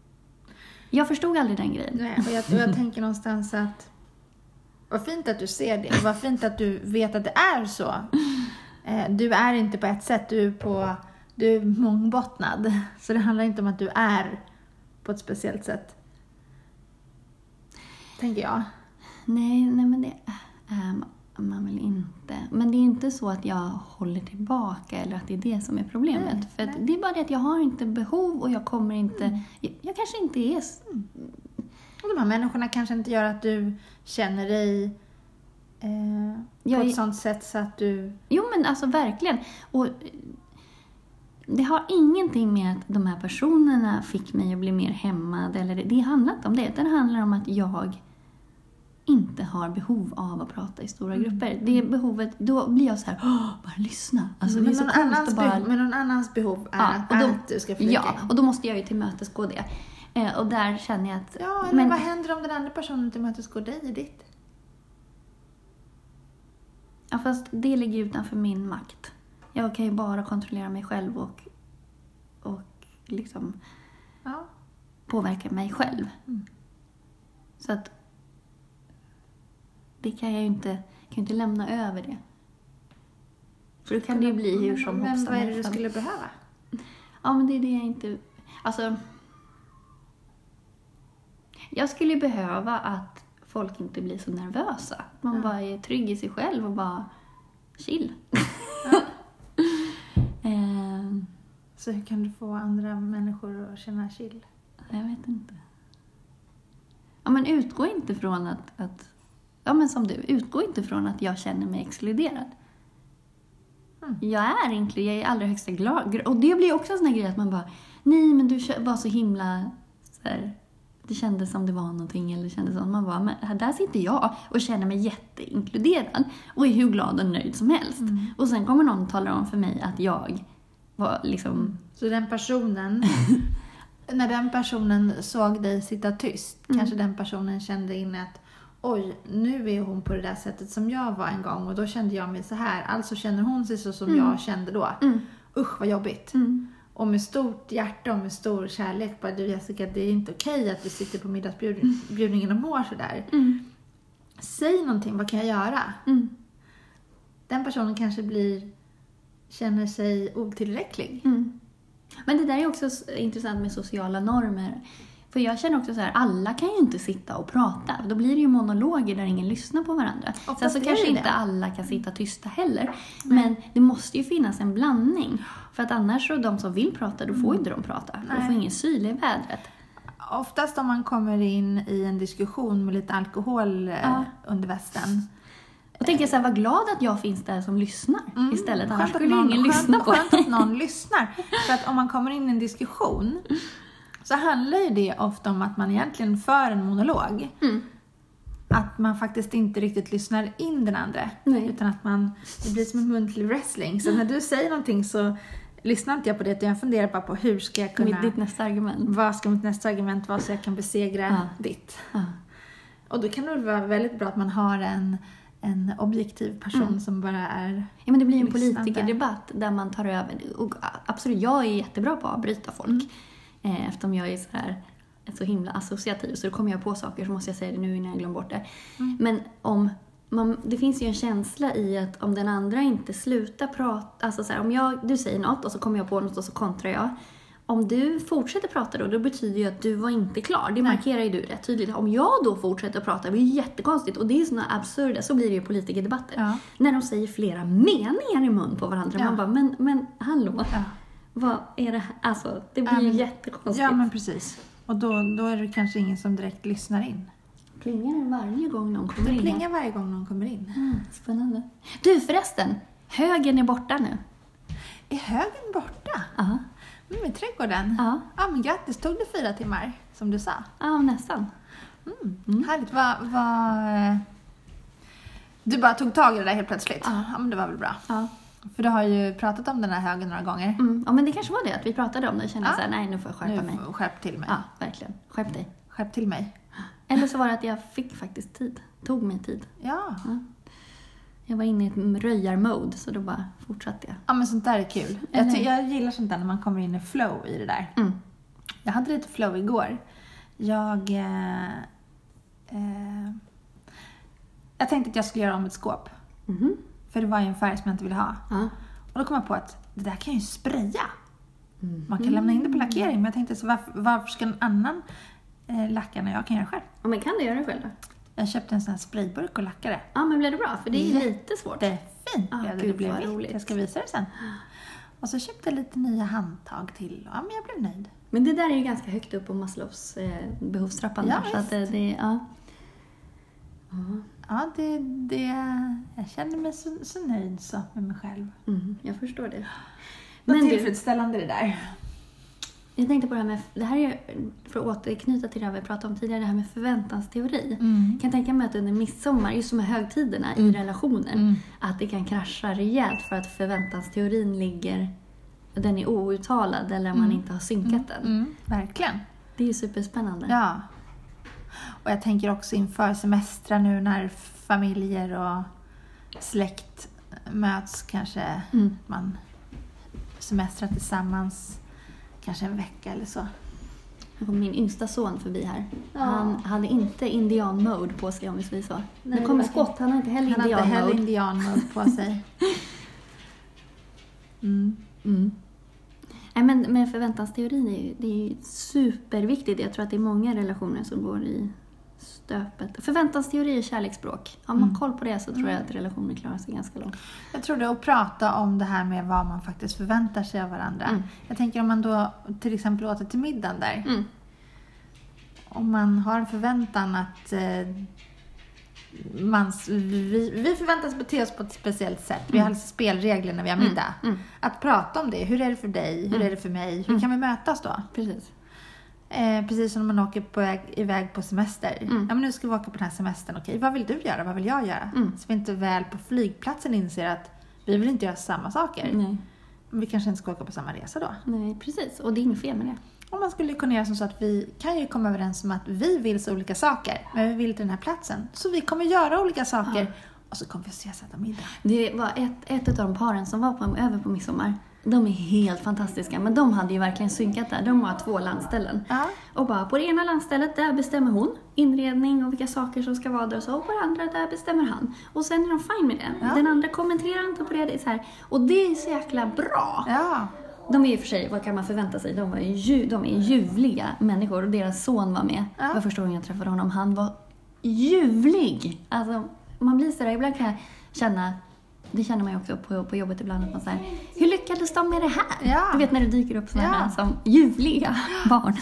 Speaker 1: Jag förstod aldrig den grejen.
Speaker 2: Nej, och jag, och jag tänker någonstans att vad fint att du ser det och vad fint att du vet att det är så. Eh, Du är inte på ett sätt, du är, på, du är mångbottnad. Så det handlar inte om att du är på ett speciellt sätt. Tänker jag.
Speaker 1: Nej, nej men det är man väl inte. Men det är inte så att jag håller tillbaka eller att det är det som är problemet.
Speaker 2: Nej,
Speaker 1: För
Speaker 2: nej. Mm.
Speaker 1: det är bara det att jag har inte behov och jag kommer inte... Jag, jag kanske inte är...
Speaker 2: Och de här människorna kanske inte gör att du känner dig eh, på
Speaker 1: Jag är-
Speaker 2: ett sånt sätt så att du...
Speaker 1: Jo men alltså verkligen. Och eh, det har ingenting med att de här personerna fick mig att bli mer hämmad. Eller det, det handlar inte om det. Det handlar om att jag inte har behov av att prata i stora
Speaker 2: Mm.
Speaker 1: grupper. Det behovet, då blir jag så här, bara lyssna. Alltså, är
Speaker 2: men, någon annans
Speaker 1: bara...
Speaker 2: behov, men någon annans behov är
Speaker 1: Ja, och då-
Speaker 2: att du ska flika
Speaker 1: Ja, och då måste jag ju tillmötesgå det. Eh, och där känner jag att...
Speaker 2: Ja, eller
Speaker 1: men,
Speaker 2: vad händer om den andra personen tillmötesgår dig i ditt?
Speaker 1: ja, fast det ligger utanför min makt. Jag kan ju bara kontrollera mig själv och, och liksom
Speaker 2: Ja.
Speaker 1: påverka mig själv.
Speaker 2: Mm.
Speaker 1: Så att det kan jag ju inte, kan inte lämna över det. För då kan det ju bli hur som
Speaker 2: Men
Speaker 1: hoppsan
Speaker 2: vad är det du skulle behöva?
Speaker 1: Ja, men det är det jag inte... Alltså... Jag skulle behöva att folk inte blir så nervösa. Man
Speaker 2: Ja.
Speaker 1: bara är trygg i sig själv och bara chill. Ehm,
Speaker 2: Så hur kan du få andra människor att känna chill?
Speaker 1: jag vet inte. Ja, men utgå inte från att, att... Ja, men som du. Utgå inte från att jag känner mig exkluderad.
Speaker 2: Mm.
Speaker 1: Jag är inkluderad, jag är i allra högsta glad. Och det blir också en sån här grej att man bara, nej men du var så himla... Så här, det kändes som det var någonting eller det kändes som... Man bara, men där sitter jag och känner mig jätteinkluderad och är hur glad och nöjd som helst.
Speaker 2: Mm.
Speaker 1: Och sen kommer någon och talar om för mig att jag var liksom...
Speaker 2: Så den personen, när den personen såg dig sitta tyst,
Speaker 1: Mm.
Speaker 2: kanske den personen kände inne att oj, nu är hon på det där sättet som jag var en gång och då kände jag mig så här. Alltså känner hon sig så som
Speaker 1: Mm.
Speaker 2: jag kände då.
Speaker 1: Mm,
Speaker 2: Usch vad jobbigt.
Speaker 1: mm,
Speaker 2: Och med stort hjärta och med stor kärlek bara du Jessica, det är inte okej att vi sitter på middagsbjudningen och mår sådär.
Speaker 1: mm,
Speaker 2: Säg någonting, vad kan jag göra?
Speaker 1: mm,
Speaker 2: Den personen kanske blir, känner sig otillräcklig.
Speaker 1: mm. Men det där är också intressant med sociala normer. För jag känner också så här, alla kan ju inte sitta och prata. Då blir det ju monologer där ingen lyssnar på varandra. Sen så kanske inte alla kan sitta tysta heller. Men det måste ju finnas en blandning. För att annars så, de som vill prata, då får inte de prata.
Speaker 2: Nej.
Speaker 1: får ingen syl i vädret.
Speaker 2: Oftast om man kommer in i en diskussion med lite alkohol eh,
Speaker 1: Ja.
Speaker 2: under västen.
Speaker 1: Och tänker så här, vad glad att jag finns där som lyssnar istället. Annars
Speaker 2: Mm. Skönt att
Speaker 1: skulle
Speaker 2: någon-
Speaker 1: ingen
Speaker 2: skönt,
Speaker 1: lyssna på
Speaker 2: Skönt att någon lyssnar. För att om man kommer in i en diskussion så handlar ju det ofta om att man egentligen för en monolog.
Speaker 1: Mm.
Speaker 2: Att man faktiskt inte riktigt lyssnar in den andra.
Speaker 1: Nej.
Speaker 2: Utan att man, det blir som en muntlig wrestling. Så när du säger någonting så lyssnar inte jag på det utan jag funderar bara på hur ska jag kunna...
Speaker 1: Mitt, ditt nästa argument.
Speaker 2: Vad ska mitt nästa argument vara så jag kan besegra
Speaker 1: Ja.
Speaker 2: ditt?
Speaker 1: Ja.
Speaker 2: Och då kan det vara väldigt bra att man har en, en objektiv person
Speaker 1: Mm.
Speaker 2: som bara är...
Speaker 1: Ja, men det blir en
Speaker 2: Lyssnande.
Speaker 1: politikerdebatt där man tar över. Och absolut, jag är jättebra på att avbryta folk.
Speaker 2: Mm.
Speaker 1: Eh, eftersom jag är så här så himla associativ. Så då kommer jag på saker så måste jag säga det nu innan jag glömmer bort det.
Speaker 2: Mm.
Speaker 1: Men om man, det finns ju en känsla i att om den andra inte slutar prata, alltså så här, om jag, du säger något och så kommer jag på något och så kontrar jag. Om du fortsätter prata då, då betyder ju att du var inte klar. Det markerar ju du rätt tydligt. Om jag då fortsätter prata, det blir ju jättekonstigt. Och det är såna absurda, så blir det ju i politikerdebatter.
Speaker 2: Ja.
Speaker 1: När de säger flera meningar i mun på varandra.
Speaker 2: Ja.
Speaker 1: Man bara, men, men hallå,
Speaker 2: Ja.
Speaker 1: Vad är det här? Alltså, det blir
Speaker 2: Ja,
Speaker 1: ju jättekonstigt.
Speaker 2: Ja, men precis. Och då, då är det kanske ingen som direkt lyssnar in.
Speaker 1: Plingar den varje gång någon kommer
Speaker 2: Det
Speaker 1: in?
Speaker 2: plingar varje gång någon kommer in.
Speaker 1: Mm, spännande. Du förresten, högen är borta nu.
Speaker 2: Är högen borta?
Speaker 1: Ja,
Speaker 2: Mm, I trädgården?
Speaker 1: ja,
Speaker 2: Ja, men grattis. Tog det fyra timmar, som du sa?
Speaker 1: ja nästan.
Speaker 2: Mm. Härligt. Vad... vad... eh, Du bara tog tag i det där helt plötsligt?
Speaker 1: Ja.
Speaker 2: ja men det var väl bra.
Speaker 1: Ja.
Speaker 2: För du har ju pratat om den här högen några gånger.
Speaker 1: Mm. ja, men det kanske var det att vi pratade om det. Jag kände
Speaker 2: Ja.
Speaker 1: så här, nej nu får jag skärpa
Speaker 2: nu,
Speaker 1: mig.
Speaker 2: skärp till mig.
Speaker 1: Ja, verkligen. Skärp dig.
Speaker 2: Skärp till mig.
Speaker 1: Eller så var det att jag fick faktiskt tid. Tog mig tid.
Speaker 2: Ja.
Speaker 1: Jag var inne i ett röjar-mode så då bara fortsatte jag.
Speaker 2: ja, men sånt där är kul. Jag, jag gillar sånt där när man kommer in i flow i det där.
Speaker 1: Mm.
Speaker 2: Jag hade lite flow igår. Jag... Eh, eh, jag tänkte att jag skulle göra om ett skåp.
Speaker 1: Mhm.
Speaker 2: För det var ju en färg som jag inte ville ha.
Speaker 1: Ja.
Speaker 2: Och då kom jag på att det där kan jag ju spraya.
Speaker 1: Mm.
Speaker 2: Man kan lämna in det på lackering, men jag tänkte så varför, varför ska en annan eh, lacka när jag kan göra själv?
Speaker 1: Ja, men kan du göra det själv då?
Speaker 2: Jag köpte en sån här sprayburk och lackade.
Speaker 1: Ja, men blev det bra? För det är ju lite svårt.
Speaker 2: Jättefint
Speaker 1: Ah,
Speaker 2: blev det.
Speaker 1: gud,
Speaker 2: det blev vitt.
Speaker 1: roligt.
Speaker 2: Jag ska visa det sen. Och så köpte jag lite nya handtag till. Ja, men jag blev nöjd.
Speaker 1: Men det där är ju ganska högt upp på Maslows eh, behovstrappan.
Speaker 2: Ja,
Speaker 1: där, så att det, det, ja. Ja.
Speaker 2: Ja, det, det, jag känner mig så, så nöjd så med mig själv.
Speaker 1: Mm, jag förstår det.
Speaker 2: Vad
Speaker 1: Men du,
Speaker 2: tillfredsställande det där.
Speaker 1: jag tänkte på det här med, det här är för att återknyta till det här vi pratade om tidigare, det här med förväntansteori.
Speaker 2: Mm.
Speaker 1: Jag kan tänka mig att under midsommar, just med högtiderna i relationer,
Speaker 2: Mm.
Speaker 1: att det kan krascha rejält för att förväntansteorin ligger, den är outtalad eller man inte har synkat den.
Speaker 2: Mm, verkligen.
Speaker 1: Det är ju superspännande.
Speaker 2: Ja. Och jag tänker också inför semestrar nu när familjer och släkt möts kanske.
Speaker 1: Mm.
Speaker 2: Man semestrar tillsammans kanske en vecka eller så.
Speaker 1: Nu kom min yngsta son förbi här.
Speaker 2: Ja.
Speaker 1: Han hade inte indian-mode på sig om vi säger så.
Speaker 2: Nej,
Speaker 1: nu
Speaker 2: det
Speaker 1: kommer Scott, han har inte heller
Speaker 2: Han har inte heller
Speaker 1: indian-mode.
Speaker 2: indianmode på sig. Mm.
Speaker 1: Mm. Nej, men, men förväntansteorin är ju, det är ju superviktigt. Jag tror att det är många relationer som går i stöpet. Förväntansteori är kärleksspråk. Har man
Speaker 2: Mm.
Speaker 1: koll på det så tror jag att relationer klarar sig ganska långt.
Speaker 2: Jag tror det att prata om det här med vad man faktiskt förväntar sig av varandra.
Speaker 1: Mm.
Speaker 2: Jag tänker om man då till exempel åter till middagen där.
Speaker 1: Mm.
Speaker 2: Om man har en förväntan att eh, man, vi, vi förväntas bete oss på ett speciellt sätt. Vi har alltså spelregler när vi har middag.
Speaker 1: Mm.
Speaker 2: Att prata om det. Hur är det för dig? Hur är det för mig? Hur kan vi mötas då?
Speaker 1: Precis.
Speaker 2: Eh, precis som när man åker på väg, iväg på semester.
Speaker 1: Mm.
Speaker 2: Ja, men nu ska vi åka på den här semestern. Okej, vad vill du göra? Vad vill jag göra?
Speaker 1: Mm.
Speaker 2: Så vi inte väl på flygplatsen inser att vi vill inte göra samma saker.
Speaker 1: Nej.
Speaker 2: Men vi kanske inte ska åka på samma resa då.
Speaker 1: Nej, precis. Och det är inget fel med det.
Speaker 2: Och man skulle kunna göra som så att vi kan ju komma överens om att vi vill så olika saker, men vi vill till den här platsen. Så vi kommer göra olika saker och så kommer vi ses och äta middag.
Speaker 1: Det var ett, ett av de paren som var på, över på midsommar. De är helt fantastiska, men de hade ju verkligen synkat där. De har två landställen.
Speaker 2: Ja.
Speaker 1: Och bara på det ena landstället, där bestämmer hon inredning och vilka saker som ska vara där och så. Och på det andra, där bestämmer han. Och sen är de fine med det.
Speaker 2: Ja.
Speaker 1: Den andra kommenterar inte på det. det så här. Och det är så jäkla bra.
Speaker 2: Ja.
Speaker 1: De är ju för sig, vad kan man förvänta sig? De, var ju, de är ljuvliga människor och deras son var med.
Speaker 2: Ja.
Speaker 1: Det var första gången jag träffade honom. Han var ljuvlig! Alltså, man blir sådär, ibland kan jag känna, det känner man ju också på, på jobbet ibland, att man säger hur lyckades de med det här?
Speaker 2: Ja.
Speaker 1: Du vet när det dyker upp sådana
Speaker 2: Ja.
Speaker 1: här som ljuvliga barn.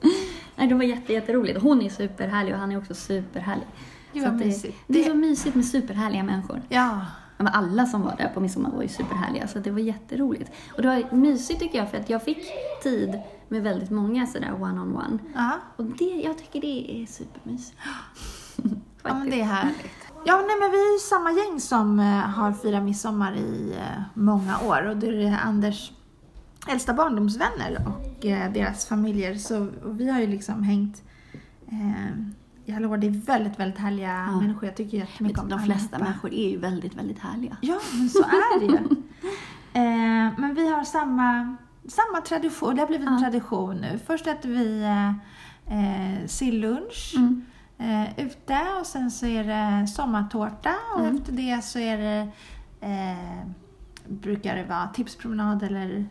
Speaker 1: Nej, det var jätte, jätteroligt. Hon är superhärlig och han är också superhärlig.
Speaker 2: Gud,
Speaker 1: Så det, det är så mysigt med superhärliga människor.
Speaker 2: Ja.
Speaker 1: Men alla som var där på midsommar var ju superhärliga, så det var jätteroligt. Och det var mysigt tycker jag, för att jag fick tid med väldigt många sådär one-on-one.
Speaker 2: Ja.
Speaker 1: Och det, jag tycker det är supermysigt.
Speaker 2: ja, men det är härligt. Ja, nej, men vi är ju samma gäng som eh, har firat midsommar i eh, många år. Och det är Anders äldsta barndomsvänner och eh, deras familjer. Så vi har ju liksom hängt eh, år. Det är väldigt, väldigt härliga
Speaker 1: Ja.
Speaker 2: människor. Jag tycker jättemycket om
Speaker 1: De flesta
Speaker 2: allihopa.
Speaker 1: människor är ju väldigt, väldigt härliga.
Speaker 2: Ja, men så är det ju. eh, men vi har samma, samma tradition. Det har blivit en
Speaker 1: Ja.
Speaker 2: tradition nu. Först äter vi eh, eh, sillunch
Speaker 1: Mm.
Speaker 2: eh, ute och sen så är det sommartårta och
Speaker 1: Mm.
Speaker 2: efter det så är det eh, brukar det vara tipspromenad eller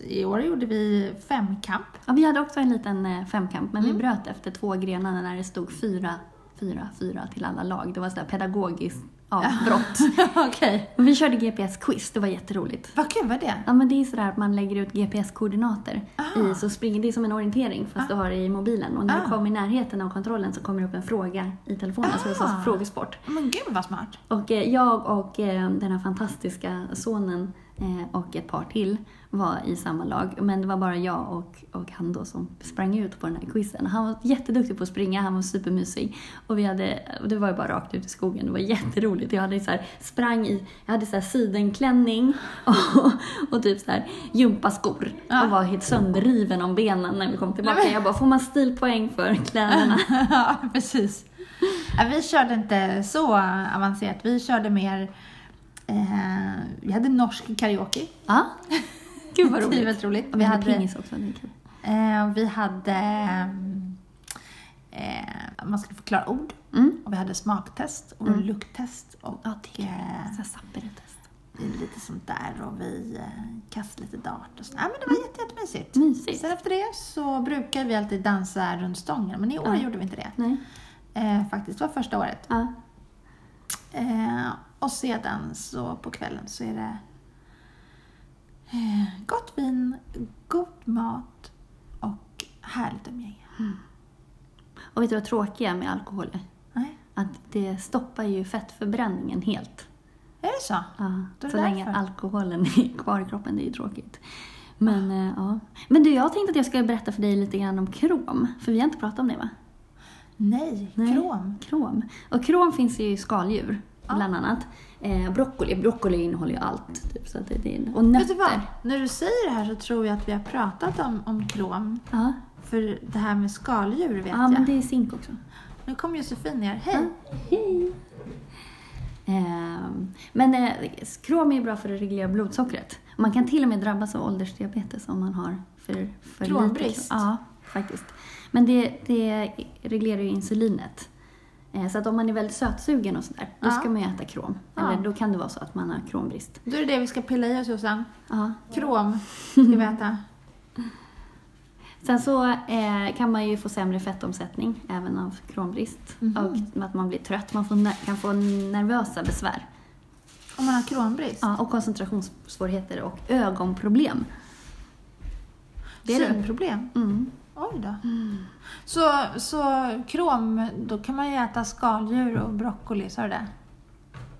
Speaker 2: i år gjorde vi femkamp.
Speaker 1: Ja, vi hade också en liten eh, femkamp, men
Speaker 2: Mm.
Speaker 1: vi bröt efter två grenar när det stod fyra, fyra, fyra till alla lag. Det var sådär pedagogiskt avbrott.
Speaker 2: Okej.
Speaker 1: Vi körde GPS-quiz, det var jätteroligt.
Speaker 2: Vad kul, vad är det?
Speaker 1: Ja, men det är sådär att man lägger ut GPS-koordinater
Speaker 2: Ah.
Speaker 1: i, så springer det är som en orientering fast du har det i mobilen. Och när
Speaker 2: Ah.
Speaker 1: du kommer i närheten av kontrollen så kommer det upp en fråga i telefonen, så det är
Speaker 2: Ah.
Speaker 1: frågesport.
Speaker 2: Men gud vad smart.
Speaker 1: Och eh, jag och eh, den här fantastiska sonen eh, och ett par till var i samma lag. Men det var bara jag och, och han då som sprang ut på den här quizen. Han var jätteduktig på att springa, han var supermysig. Och vi hade, och det var ju bara rakt ut i skogen, det var jätteroligt. Jag hade så här, sprang i, jag hade så här sidenklänning och, och typ så här gympaskor.
Speaker 2: Ja.
Speaker 1: Och var helt sönderriven om benen när vi kom tillbaka. Jag bara, får man stilpoäng för kläderna?
Speaker 2: ja, precis. Vi körde inte så avancerat. Vi körde mer... Eh, vi hade norsk karaoke.
Speaker 1: Ja.
Speaker 2: Är
Speaker 1: roligt.
Speaker 2: väldigt roligt.
Speaker 1: Och vi hade pingis också.
Speaker 2: Eh, vi hade... Eh, man skulle förklara ord.
Speaker 1: Mm.
Speaker 2: Och vi hade smaktest och
Speaker 1: Mm.
Speaker 2: lukttest. Och
Speaker 1: Ja, det är
Speaker 2: eh,
Speaker 1: Sapperetest.
Speaker 2: lite sånt där. Och vi eh, kastade lite dart och så. Ja, men det var jätte, jättemysigt.
Speaker 1: Mysigt.
Speaker 2: Sen efter det så brukar vi alltid dansa runt stången. Men i år
Speaker 1: Ja.
Speaker 2: gjorde vi inte det.
Speaker 1: Nej.
Speaker 2: Eh, faktiskt, det var första året.
Speaker 1: Ja.
Speaker 2: Eh, och sedan så på kvällen så är det gott vin, god mat och härligt umgänge.
Speaker 1: Och vet du vad tråkiga med alkohol är?
Speaker 2: Nej,
Speaker 1: Att det stoppar ju fettförbränningen helt.
Speaker 2: är det så?
Speaker 1: Ja,
Speaker 2: är
Speaker 1: så
Speaker 2: det
Speaker 1: länge
Speaker 2: därför.
Speaker 1: alkoholen är kvar i kroppen, det är ju tråkigt. Men, eh, ja. Men du, jag tänkte att jag ska berätta för dig lite grann om krom. För vi har inte pratat om det va?
Speaker 2: Nej,
Speaker 1: Nej.
Speaker 2: krom.
Speaker 1: Krom. Och krom finns ju i skaldjur,
Speaker 2: Ja.
Speaker 1: bland annat. Eh, broccoli. Broccoli innehåller ju allt. Typ, så att det, det, och
Speaker 2: Vet
Speaker 1: nötter.
Speaker 2: du vad? När du säger det här så tror jag att vi har pratat om, om krom.
Speaker 1: Ja,
Speaker 2: För det här med skaldjur vet
Speaker 1: ja
Speaker 2: jag.
Speaker 1: men det är zink också.
Speaker 2: Nu kommer Josefin ner. Hej!
Speaker 1: Hej! Ehm, men eh, krom är bra för att reglera blodsockret. Man kan till och med drabbas av åldersdiabetes om man har för, för lite
Speaker 2: Krombrist?
Speaker 1: krom. Ja, faktiskt. Men det, det reglerar ju insulinet. Eh, så att om man är väldigt sötsugen och sådär, då
Speaker 2: Ja.
Speaker 1: ska man ju äta krom.
Speaker 2: Ja.
Speaker 1: Eller då kan det vara så att man har krombrist.
Speaker 2: Då är det det vi ska pilla i oss Jossan.
Speaker 1: Ja.
Speaker 2: Krom ska vi äta.
Speaker 1: Sen så eh, kan man ju få sämre fettomsättning även av krombrist.
Speaker 2: Mhm.
Speaker 1: Och att man blir trött, man får kan få nervösa besvär.
Speaker 2: Om man har krombrist.
Speaker 1: Ja, och koncentrationssvårigheter och ögonproblem. Det är.
Speaker 2: Synproblem.
Speaker 1: Mm.
Speaker 2: Oj då. Så, så krom, då kan man ju äta skaldjur och broccoli, sa du det?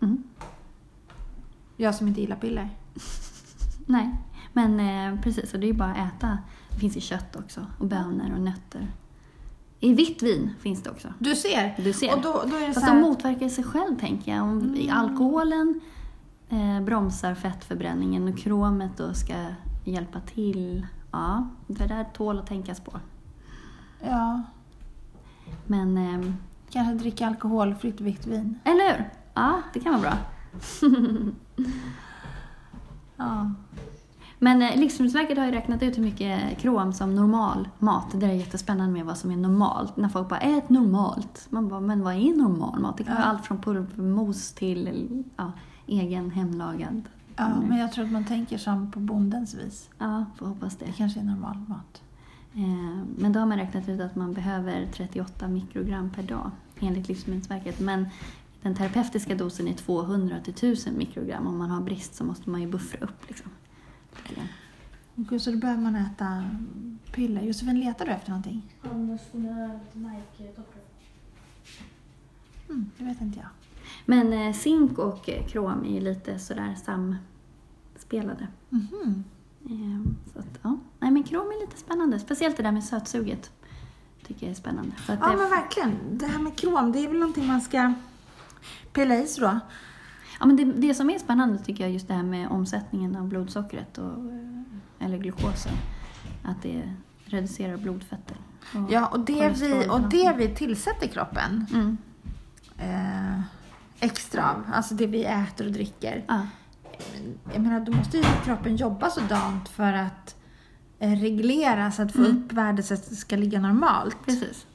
Speaker 1: Mm.
Speaker 2: Jag som inte gillar piller.
Speaker 1: Nej, men eh, precis. Och det är ju bara att äta. Det finns ju kött också. Och bönor och nötter. I vitt vin finns det också.
Speaker 2: Du ser!
Speaker 1: Du ser.
Speaker 2: Och då, då är det så
Speaker 1: Fast
Speaker 2: här...
Speaker 1: de motverkar sig själv, tänker jag. Om
Speaker 2: Mm.
Speaker 1: alkoholen eh, bromsar fettförbränningen och kromet då ska hjälpa till. Ja, det där tål att tänkas på.
Speaker 2: Ja,
Speaker 1: Men, eh,
Speaker 2: kanske dricka alkoholfritt vitt vin.
Speaker 1: eller hur? Ja, det kan vara bra.
Speaker 2: Ja.
Speaker 1: Men eh, Livsmedelsverket har ju räknat ut hur mycket krom som normal mat. Det där är jättespännande med vad som är normalt. När folk bara ät normalt. Man bara, men vad är normal mat? Det kan vara
Speaker 2: Ja.
Speaker 1: allt från pulvermos till ja, egen hemlagad.
Speaker 2: Ja,
Speaker 1: Mm.
Speaker 2: men jag tror att man tänker som på bondens vis.
Speaker 1: Ja, får hoppas
Speaker 2: Det
Speaker 1: det.
Speaker 2: kanske är normal mat.
Speaker 1: Eh, Men då har man räknat ut att man behöver 38 mikrogram per dag enligt Livsmedelsverket. Men den terapeutiska dosen är 200 till 1000 mikrogram. Om man har brist så måste man ju buffra upp. Liksom.
Speaker 2: Okej, så då behöver man äta piller. Josefin, letar du efter någonting?
Speaker 3: Konventionellt Nike-toppar.
Speaker 2: Mm, det vet inte jag.
Speaker 1: Men eh, zink och eh, krom är ju lite sådär samspelade.
Speaker 2: Mhm.
Speaker 1: Eh, Så att, ja. Nej, men krom är lite spännande. Speciellt det där med sötsuget. Tycker jag är spännande.
Speaker 2: Ja,
Speaker 1: det,
Speaker 2: men verkligen. Det här med krom, det är väl någonting man ska pilla i sig då?
Speaker 1: ja, men det, det som är spännande tycker jag är just det här med omsättningen av blodsockret och, eh, eller glukosen. Att det reducerar blodfetter. och
Speaker 2: Ja, och det, vi, och det vi tillsätter kroppen
Speaker 1: Mm.
Speaker 2: eh, extra av, alltså det vi äter och dricker.
Speaker 1: Ja,
Speaker 2: Jag menar, då måste ju kroppen jobba sådant för att eh, reglera så att få
Speaker 1: Mm.
Speaker 2: upp värdet så att det ska ligga normalt.
Speaker 1: precis.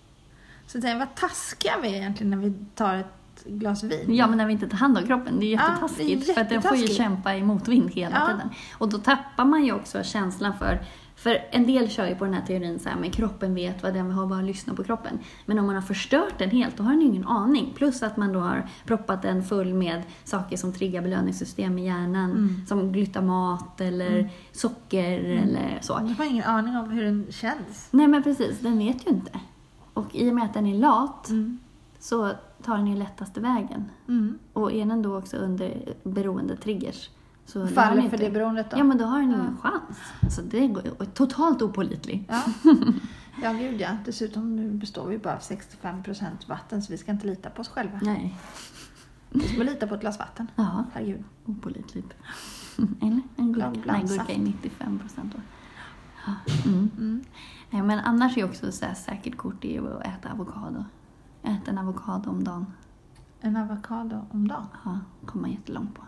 Speaker 2: Så tänker, vad taskiga vi är egentligen när vi tar ett glas vin.
Speaker 1: Ja, men när vi inte tar hand om kroppen. Det är
Speaker 2: Ja, det är
Speaker 1: jättetaskigt. för att den får ju
Speaker 2: jättetaskigt.
Speaker 1: kämpa i motvind hela
Speaker 2: Ja.
Speaker 1: tiden. Och då tappar man ju också känslan för För en del kör ju på den här teorin så här, men kroppen vet vad den vill ha, bara lyssna på kroppen. Men om man har förstört den helt, då har den ju ingen aning. Plus att man då har proppat den full med saker som triggar belöningssystem i hjärnan.
Speaker 2: Mm.
Speaker 1: Som glutamat eller socker eller så.
Speaker 2: Du har ingen aning om hur den känns.
Speaker 1: Nej men precis, den vet ju inte. Och i och med att den är lat
Speaker 2: Mm.
Speaker 1: så tar den ju lättaste vägen.
Speaker 2: Mm.
Speaker 1: Och är den då också under beroende triggers så
Speaker 2: Faller för det beroendet då?
Speaker 1: Ja, men då har den ingen chans. Så det går totalt opålitlig.
Speaker 2: Ja. ja, gud ja. Dessutom nu består vi bara av 65% vatten så vi ska inte lita på oss själva.
Speaker 1: Nej.
Speaker 2: Vi ska lita på ett glas vatten.
Speaker 1: Ja,
Speaker 2: Herregud.
Speaker 1: opålitligt. Eller en gurka. Nej, gurka är 95 procent. Ja. Mm.
Speaker 2: Mm.
Speaker 1: Nej, men annars är också så här säkert kort är ju att äta avokado. Äta en avokado om dagen.
Speaker 2: En avokado om dagen.
Speaker 1: Ja, kommer man jättelångt på.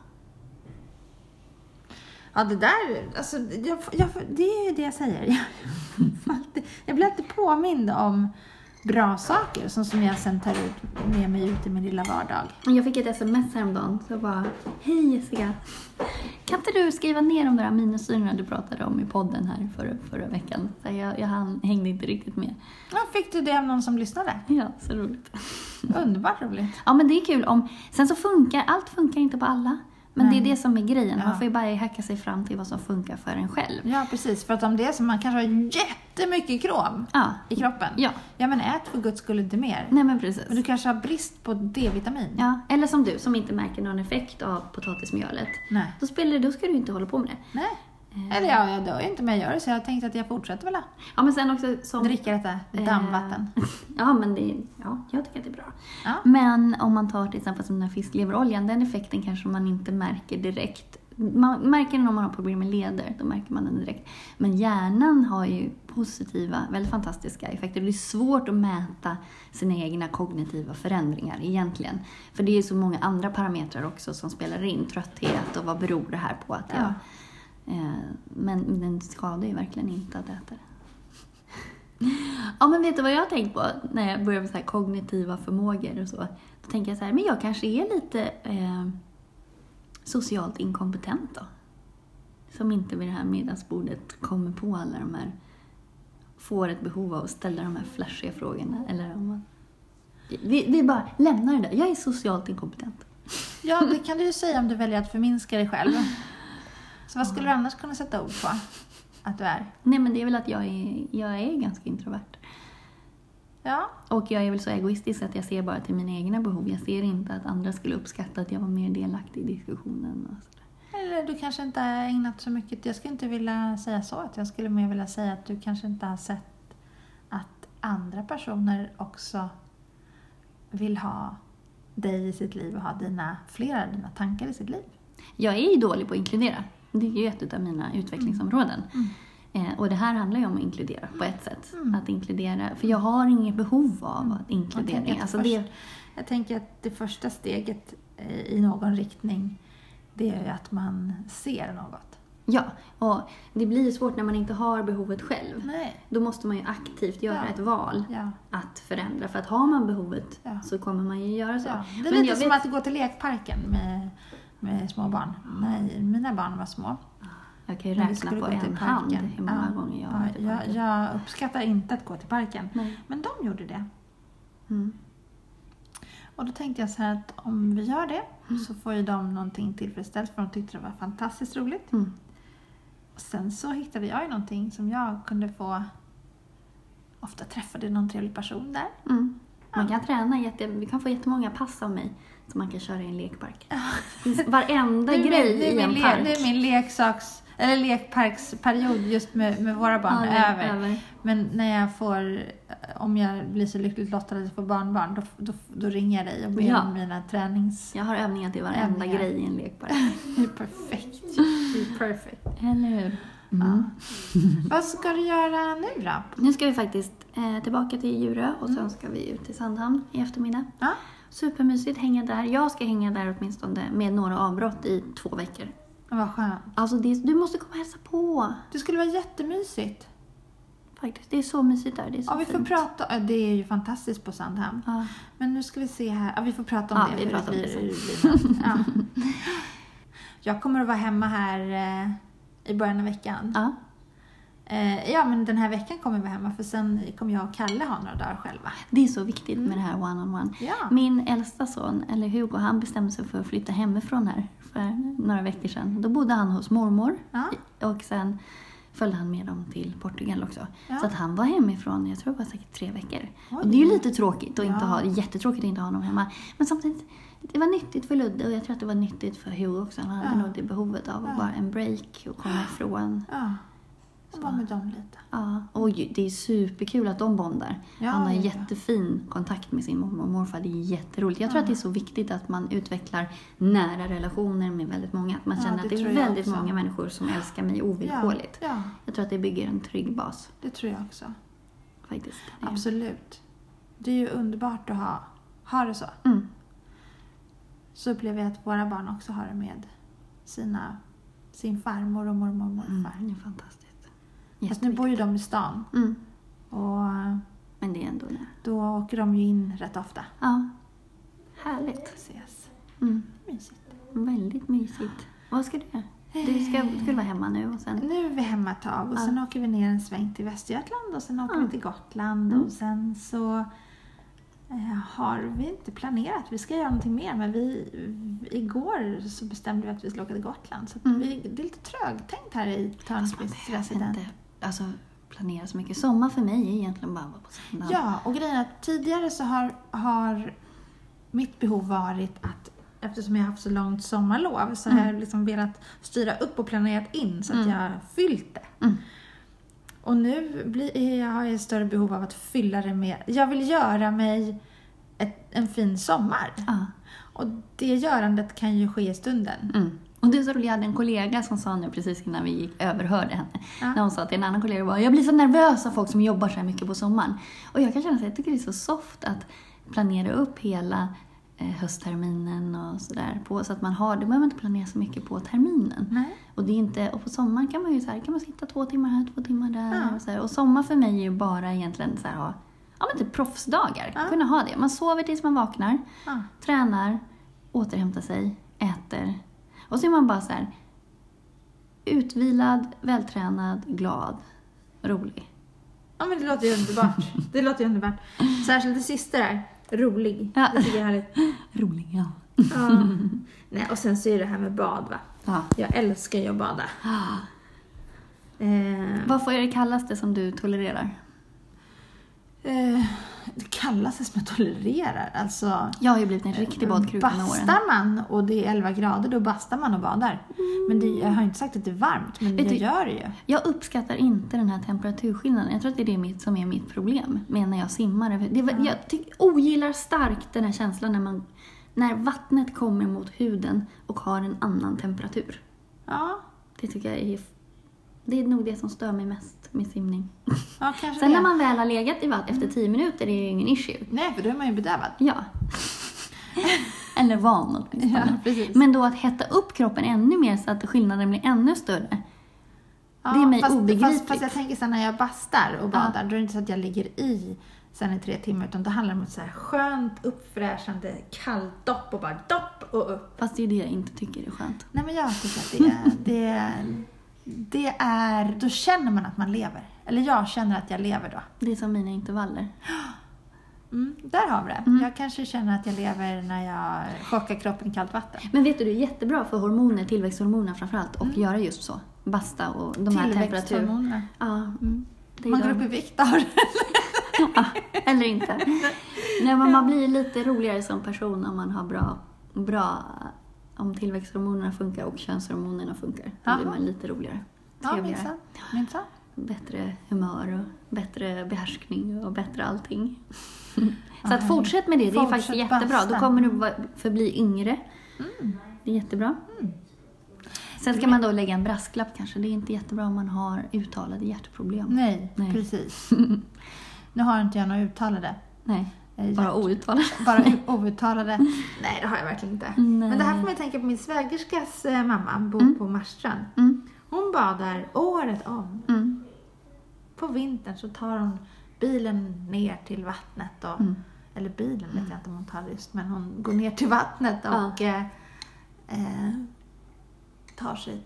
Speaker 2: Ja, det där, alltså, jag, jag, det är ju det jag säger. Jag, alltid- jag blir alltid påmind om bra saker som, som jag sen tar ut, med mig ut i min lilla vardag.
Speaker 1: Jag fick ett sms häromdagen. Så bara, hej Jessica. Kan inte du skriva ner de där aminosyrorna du pratade om i podden här förra, förra veckan? Så jag, jag hann, hängde inte riktigt med.
Speaker 2: Ja, fick du det av någon som lyssnade?
Speaker 1: Ja, så roligt.
Speaker 2: Underbart roligt.
Speaker 1: Ja, men det är kul om... Sen så funkar, allt funkar inte på alla. Men
Speaker 2: Nej.
Speaker 1: det är det som är grejen.
Speaker 2: Ja.
Speaker 1: Man får ju bara hacka sig fram till vad som funkar för en själv.
Speaker 2: Ja, precis. För att om det är så man kanske har jättemycket krom
Speaker 1: Ja.
Speaker 2: i kroppen.
Speaker 1: Ja,
Speaker 2: Ja, men ät för guds skull inte mer.
Speaker 1: nej men precis.
Speaker 2: Men du kanske har brist på D-vitamin.
Speaker 1: Ja, eller som du som inte märker någon effekt av potatismjölet.
Speaker 2: Nej.
Speaker 1: Då, spelar, då ska du inte hålla på med det.
Speaker 2: Nej. Eller ja, jag dör ju inte men jag gör det så jag tänkte att jag fortsätter väl
Speaker 1: Ja, men sen också som...
Speaker 2: dricka detta dammvatten.
Speaker 1: Eh, ja, men det, ja, jag tycker att det är bra.
Speaker 2: Ja.
Speaker 1: Men om man tar till exempel som den här fiskleveroljan, den effekten kanske man inte märker direkt. Man märker den om man har problem med leder, då märker man den direkt. Men hjärnan har ju positiva, väldigt fantastiska effekter. Det är svårt att mäta sina egna kognitiva förändringar egentligen. För det är ju så många andra parametrar också som spelar in. Trötthet och vad beror det här på att jag...
Speaker 2: Ja.
Speaker 1: Eh, men den skadar ju verkligen inte att äta det. Ja, men vet du vad jag har tänkt på när jag börjar med så kognitiva förmågor och så? Då tänker jag så här, men jag kanske är lite eh, socialt inkompetent då. Som inte vid det här middagsbordet kommer på alla de här, får ett behov av att ställa de här flashiga frågorna. Eller om man, vi, vi bara lämnar det där. Jag är socialt inkompetent.
Speaker 2: ja, det kan du ju säga om du väljer att förminska dig själv. Så vad skulle du annars kunna sätta ord på att du är?
Speaker 1: Nej, men det är väl att jag är, jag är ganska introvert.
Speaker 2: Ja,
Speaker 1: Och jag är väl så egoistisk att jag ser bara till mina egna behov. Jag ser inte att andra skulle uppskatta att jag var mer delaktig i diskussionen. Och sådär.
Speaker 2: eller du kanske inte har ägnat så mycket. Jag skulle inte vilja säga så. Att jag skulle mer vilja säga att du kanske inte har sett att andra personer också vill ha dig i sitt liv och ha dina, flera av dina tankar i sitt liv.
Speaker 1: Jag är ju dålig på att inkludera. Det är ju ett av mina utvecklingsområden. Eh, och det här handlar ju om att inkludera på ett sätt.
Speaker 2: Mm.
Speaker 1: Att inkludera, för jag har inget behov av att
Speaker 2: Jag
Speaker 1: inkludera.
Speaker 2: tänker att
Speaker 1: Alltså
Speaker 2: först-
Speaker 1: det,
Speaker 2: Jag tänker att det första steget eh, i någon riktning det är ju att man ser något.
Speaker 1: ja, och det blir ju svårt när man inte har behovet själv.
Speaker 2: Nej.
Speaker 1: Då måste man ju aktivt göra
Speaker 2: Ja.
Speaker 1: ett val
Speaker 2: Ja.
Speaker 1: att förändra. För att har man behovet
Speaker 2: Ja.
Speaker 1: så kommer man ju göra så.
Speaker 2: Det är
Speaker 1: Men
Speaker 2: lite
Speaker 1: jag
Speaker 2: som
Speaker 1: vet-
Speaker 2: att gå till lekparken med, med små barn. När mina barn var små.
Speaker 1: Jag kan ju räkna på
Speaker 2: till
Speaker 1: en hand
Speaker 2: parken.
Speaker 1: hur många
Speaker 2: Ja.
Speaker 1: gånger jag
Speaker 2: Ja,
Speaker 1: varit i
Speaker 2: jag, jag uppskattar inte att gå till parken.
Speaker 1: Nej.
Speaker 2: Men de gjorde det.
Speaker 1: Mm.
Speaker 2: Och då tänkte jag så här att om vi gör det så får ju de någonting tillfredsställt för de tyckte det var fantastiskt roligt.
Speaker 1: Mm.
Speaker 2: Och sen så hittade jag ju någonting som jag kunde få... Ofta träffade någon trevlig person där.
Speaker 1: Mm. Man kan träna, jätte, vi kan få jättemånga pass av mig som man kan köra i en lekpark. Det finns Varenda
Speaker 2: min-
Speaker 1: grej i en park.
Speaker 2: Det är min leksaks, eller lekparksperiod just med, med våra barn
Speaker 1: Ja,
Speaker 2: över.
Speaker 1: över.
Speaker 2: Men när jag får, om jag blir så lyckligt lottad att jag får barnbarn, då, då, då ringer jag dig och ber
Speaker 1: Ja.
Speaker 2: om mina tränings...
Speaker 1: Jag har övningar till varenda
Speaker 2: Övningar.
Speaker 1: grej i en lekpark.
Speaker 2: Det är perfekt. Det är perfect.
Speaker 1: Eller hur?
Speaker 2: Ja.
Speaker 1: Mm.
Speaker 2: Vad ska du göra nu då?
Speaker 1: Nu ska vi faktiskt eh, tillbaka till Djurö och sen ska vi ut till Sandhamn i eftermiddag.
Speaker 2: Ja.
Speaker 1: Supermysigt hänga där. Jag ska hänga där åtminstone med några avbrott i två veckor.
Speaker 2: Vad skönt.
Speaker 1: Alltså det, du måste komma och hälsa på.
Speaker 2: Det skulle vara jättemysigt.
Speaker 1: Faktiskt. Det är så mysigt där. Det är så
Speaker 2: Ja, vi får
Speaker 1: fint.
Speaker 2: prata. Det är ju fantastiskt på Sandhamn.
Speaker 1: Ja.
Speaker 2: Men nu ska vi se här. Ja, vi får prata om
Speaker 1: Ja,
Speaker 2: det.
Speaker 1: vi pratar om det
Speaker 2: något. ja. Jag kommer att vara hemma här eh, i början av veckan.
Speaker 1: Ja.
Speaker 2: Eh, ja, men den här veckan kommer vi hemma för sen kommer jag och Kalle ha några dagar själva.
Speaker 1: Det är så viktigt med det här one-on-one.
Speaker 2: Ja.
Speaker 1: Min äldsta son, eller Hugo, han bestämde sig för att flytta hemifrån här för några veckor sedan. Då bodde han hos mormor
Speaker 2: Ja.
Speaker 1: och sen följde han med dem till Portugal också.
Speaker 2: Ja.
Speaker 1: Så att han var hemifrån, jag tror det var säkert tre veckor.
Speaker 2: Oj.
Speaker 1: Och det är ju lite tråkigt att inte ha, jättetråkigt att inte ha honom hemma. Men samtidigt, det var nyttigt för Ludde och jag tror att det var nyttigt för Hugo också. Han hade
Speaker 2: Ja.
Speaker 1: nog det behovet av att bara en break och komma ifrån.
Speaker 2: Ja. Och vara med dem lite.
Speaker 1: Ja, och det är superkul att de bondar.
Speaker 2: Ja,
Speaker 1: Han har
Speaker 2: ja, ja.
Speaker 1: jättefin kontakt med sin mormor och morfar. Det är jätteroligt. Jag tror att det är så viktigt att man utvecklar nära relationer med väldigt många. Att man
Speaker 2: Ja,
Speaker 1: känner
Speaker 2: det
Speaker 1: att det är väldigt
Speaker 2: också.
Speaker 1: många människor som älskar mig ovillkorligt.
Speaker 2: Ja, ja,
Speaker 1: Jag tror att det bygger en trygg bas
Speaker 2: det tror jag också.
Speaker 1: faktiskt.
Speaker 2: Absolut. Det är ju underbart att ha, ha det så.
Speaker 1: Mm.
Speaker 2: Så upplever jag att våra barn också har det med sina, sin farmor och mormor och morfar.
Speaker 1: Mm, det är fantastiskt.
Speaker 2: Fast nu bor ju de i stan
Speaker 1: Mm.
Speaker 2: och
Speaker 1: Men det är ändå det.
Speaker 2: då åker de ju in rätt ofta.
Speaker 1: Ja. Härligt.
Speaker 2: Ses.
Speaker 1: Mm.
Speaker 2: Mysigt.
Speaker 1: Väldigt mysigt. Vad ska du göra? Du ska, du skulle vara hemma nu och sen...
Speaker 2: Nu är vi hemma ett tag och sen åker vi ner en sväng till Västergötland och sen åker
Speaker 1: Ja.
Speaker 2: vi till Gotland
Speaker 1: Mm.
Speaker 2: och sen så eh, har vi inte planerat. Vi ska göra någonting mer men vi, igår så bestämde vi att vi skulle åka till Gotland. Så att
Speaker 1: Mm.
Speaker 2: vi, det är lite trögtänkt här i
Speaker 1: Fast man
Speaker 2: Törnqvists
Speaker 1: behöver
Speaker 2: resident.
Speaker 1: inte alltså, planera så mycket. Sommar för mig är egentligen bara att vara på söndagen.
Speaker 2: Ja, och grejen är att tidigare så har, har mitt behov varit att eftersom jag har haft så långt sommarlov så har
Speaker 1: Mm.
Speaker 2: jag liksom velat styra upp och planerat in så att
Speaker 1: Mm.
Speaker 2: jag har fyllt det.
Speaker 1: Mm.
Speaker 2: Och nu blir, jag har jag större behov av att fylla det med... Jag vill göra mig ett, en fin sommar. Och det görandet kan ju ske i stunden.
Speaker 1: Och det är så roligt, jag hade en kollega som sa nu precis innan vi gick, överhörde henne.
Speaker 2: Ja.
Speaker 1: När hon sa till en annan kollega bara, jag blir så nervös av folk som jobbar så här mycket på sommaren. Och jag kan känna att jag tycker det är så soft att planera upp hela eh, höstterminen och sådär. Så att man har, det behöver man inte planera så mycket på terminen.
Speaker 2: Nej.
Speaker 1: Och, det är inte, och på sommaren kan man ju så här, kan man sitta två timmar här, två timmar där.
Speaker 2: Ja.
Speaker 1: Och, så här. och sommar för mig är ju bara egentligen så här, ha ja, men typ proffsdagar.
Speaker 2: Ja.
Speaker 1: Kunna ha det. Man sover tills man vaknar
Speaker 2: Ja.
Speaker 1: tränar, återhämtar sig, äter. Och så är man bara så här utvilad, vältränad, glad, rolig.
Speaker 2: ja, men det låter ju underbart. Det låter ju underbart. Särskilt det sista där. Rolig.
Speaker 1: Ja.
Speaker 2: Det tycker jag är härligt.
Speaker 1: Rolig, ja.
Speaker 2: Ja. Nej, och sen så är det här med bad va.
Speaker 1: ja.
Speaker 2: Jag älskar ju att bada. Eh,
Speaker 1: Vad får är det kallaste som du tolererar?
Speaker 2: Eh, det kallas det som jag tolererar. Alltså,
Speaker 1: Jag har ju blivit en riktig badkruka med åren.
Speaker 2: bastar man och det är 11 grader, då bastar man och badar. Men det, jag har inte sagt att det är varmt, men
Speaker 1: Vet
Speaker 2: jag
Speaker 1: du-
Speaker 2: gör det ju.
Speaker 1: Jag uppskattar inte den här temperaturskillnaden. Jag tror att det är det mitt, som är mitt problem med när jag simmar. Det, var- jag tyck, ogillar starkt den här känslan när, man, när vattnet kommer mot huden och har en annan temperatur.
Speaker 2: Ja,
Speaker 1: Det tycker jag är... Det är nog det som stör mig mest med simning.
Speaker 2: ja
Speaker 1: Sen
Speaker 2: det.
Speaker 1: när man väl har legat i vatten efter tio minuter är det ju ingen issue.
Speaker 2: Nej, för då är man ju bedövad.
Speaker 1: Ja. Eller van åtminstone.
Speaker 2: Ja, precis.
Speaker 1: Men då att hetta upp kroppen ännu mer så att skillnaden blir ännu större.
Speaker 2: Ja,
Speaker 1: det är mig
Speaker 2: fast,
Speaker 1: obegripligt.
Speaker 2: Fast, fast jag tänker så när jag bastar och badar, då är det inte så att jag ligger i sen i tre timmar, utan då handlar det om ett så här skönt, uppfräschande, kallt dopp och bara dopp och upp.
Speaker 1: Fast det är det jag inte tycker är skönt.
Speaker 2: Nej, men jag tycker att det, det, det är... Då känner man att man lever. Eller jag känner att jag lever då.
Speaker 1: Det är som mina intervaller.
Speaker 2: Mm, där har vi det.
Speaker 1: Mm.
Speaker 2: Jag kanske känner att jag lever när jag chockar kroppen i kallt vatten.
Speaker 1: Men vet du, det är jättebra för hormoner, tillväxthormoner framförallt,
Speaker 2: Mm.
Speaker 1: och göra just så. Basta och de här temperatur...
Speaker 2: Tillväxthormoner.
Speaker 1: Ja,
Speaker 2: Mm. Man går
Speaker 1: de.
Speaker 2: upp i vikt av.
Speaker 1: Ja, eller inte. Nej, men man blir lite roligare som person om man har bra, bra om tillväxthormonerna funkar och könshormonerna funkar. Då
Speaker 2: Jaha.
Speaker 1: blir man lite roligare.
Speaker 2: Ja,
Speaker 1: Trevligare.
Speaker 2: minsann. Minsann.
Speaker 1: bättre humör och bättre behärskning och bättre allting. Så att fortsätt med det, det är faktiskt jättebra. Då
Speaker 2: basta.
Speaker 1: kommer du förbli yngre.
Speaker 2: Mm.
Speaker 1: Det är jättebra. Sen ska man då lägga en brasklapp kanske. Det är inte jättebra om man har uttalade hjärtproblem.
Speaker 2: Nej,
Speaker 1: Nej.
Speaker 2: precis. nu har inte jag några uttalade.
Speaker 1: Nej, bara
Speaker 2: hjärt-
Speaker 1: outtalade.
Speaker 2: bara outtalade. Nej, det har jag verkligen inte.
Speaker 1: Nej.
Speaker 2: Men det här får man tänka på min svägerskas eh, mamma, bor
Speaker 1: Mm.
Speaker 2: på Marstrand.
Speaker 1: Mm,
Speaker 2: Hon badar året om.
Speaker 1: mm,
Speaker 2: På vintern så tar hon bilen ner till vattnet. Och,
Speaker 1: mm.
Speaker 2: Eller bilen vet jag inte om hon tar just, men hon går ner till vattnet
Speaker 1: Ja.
Speaker 2: och eh, eh, tar sig.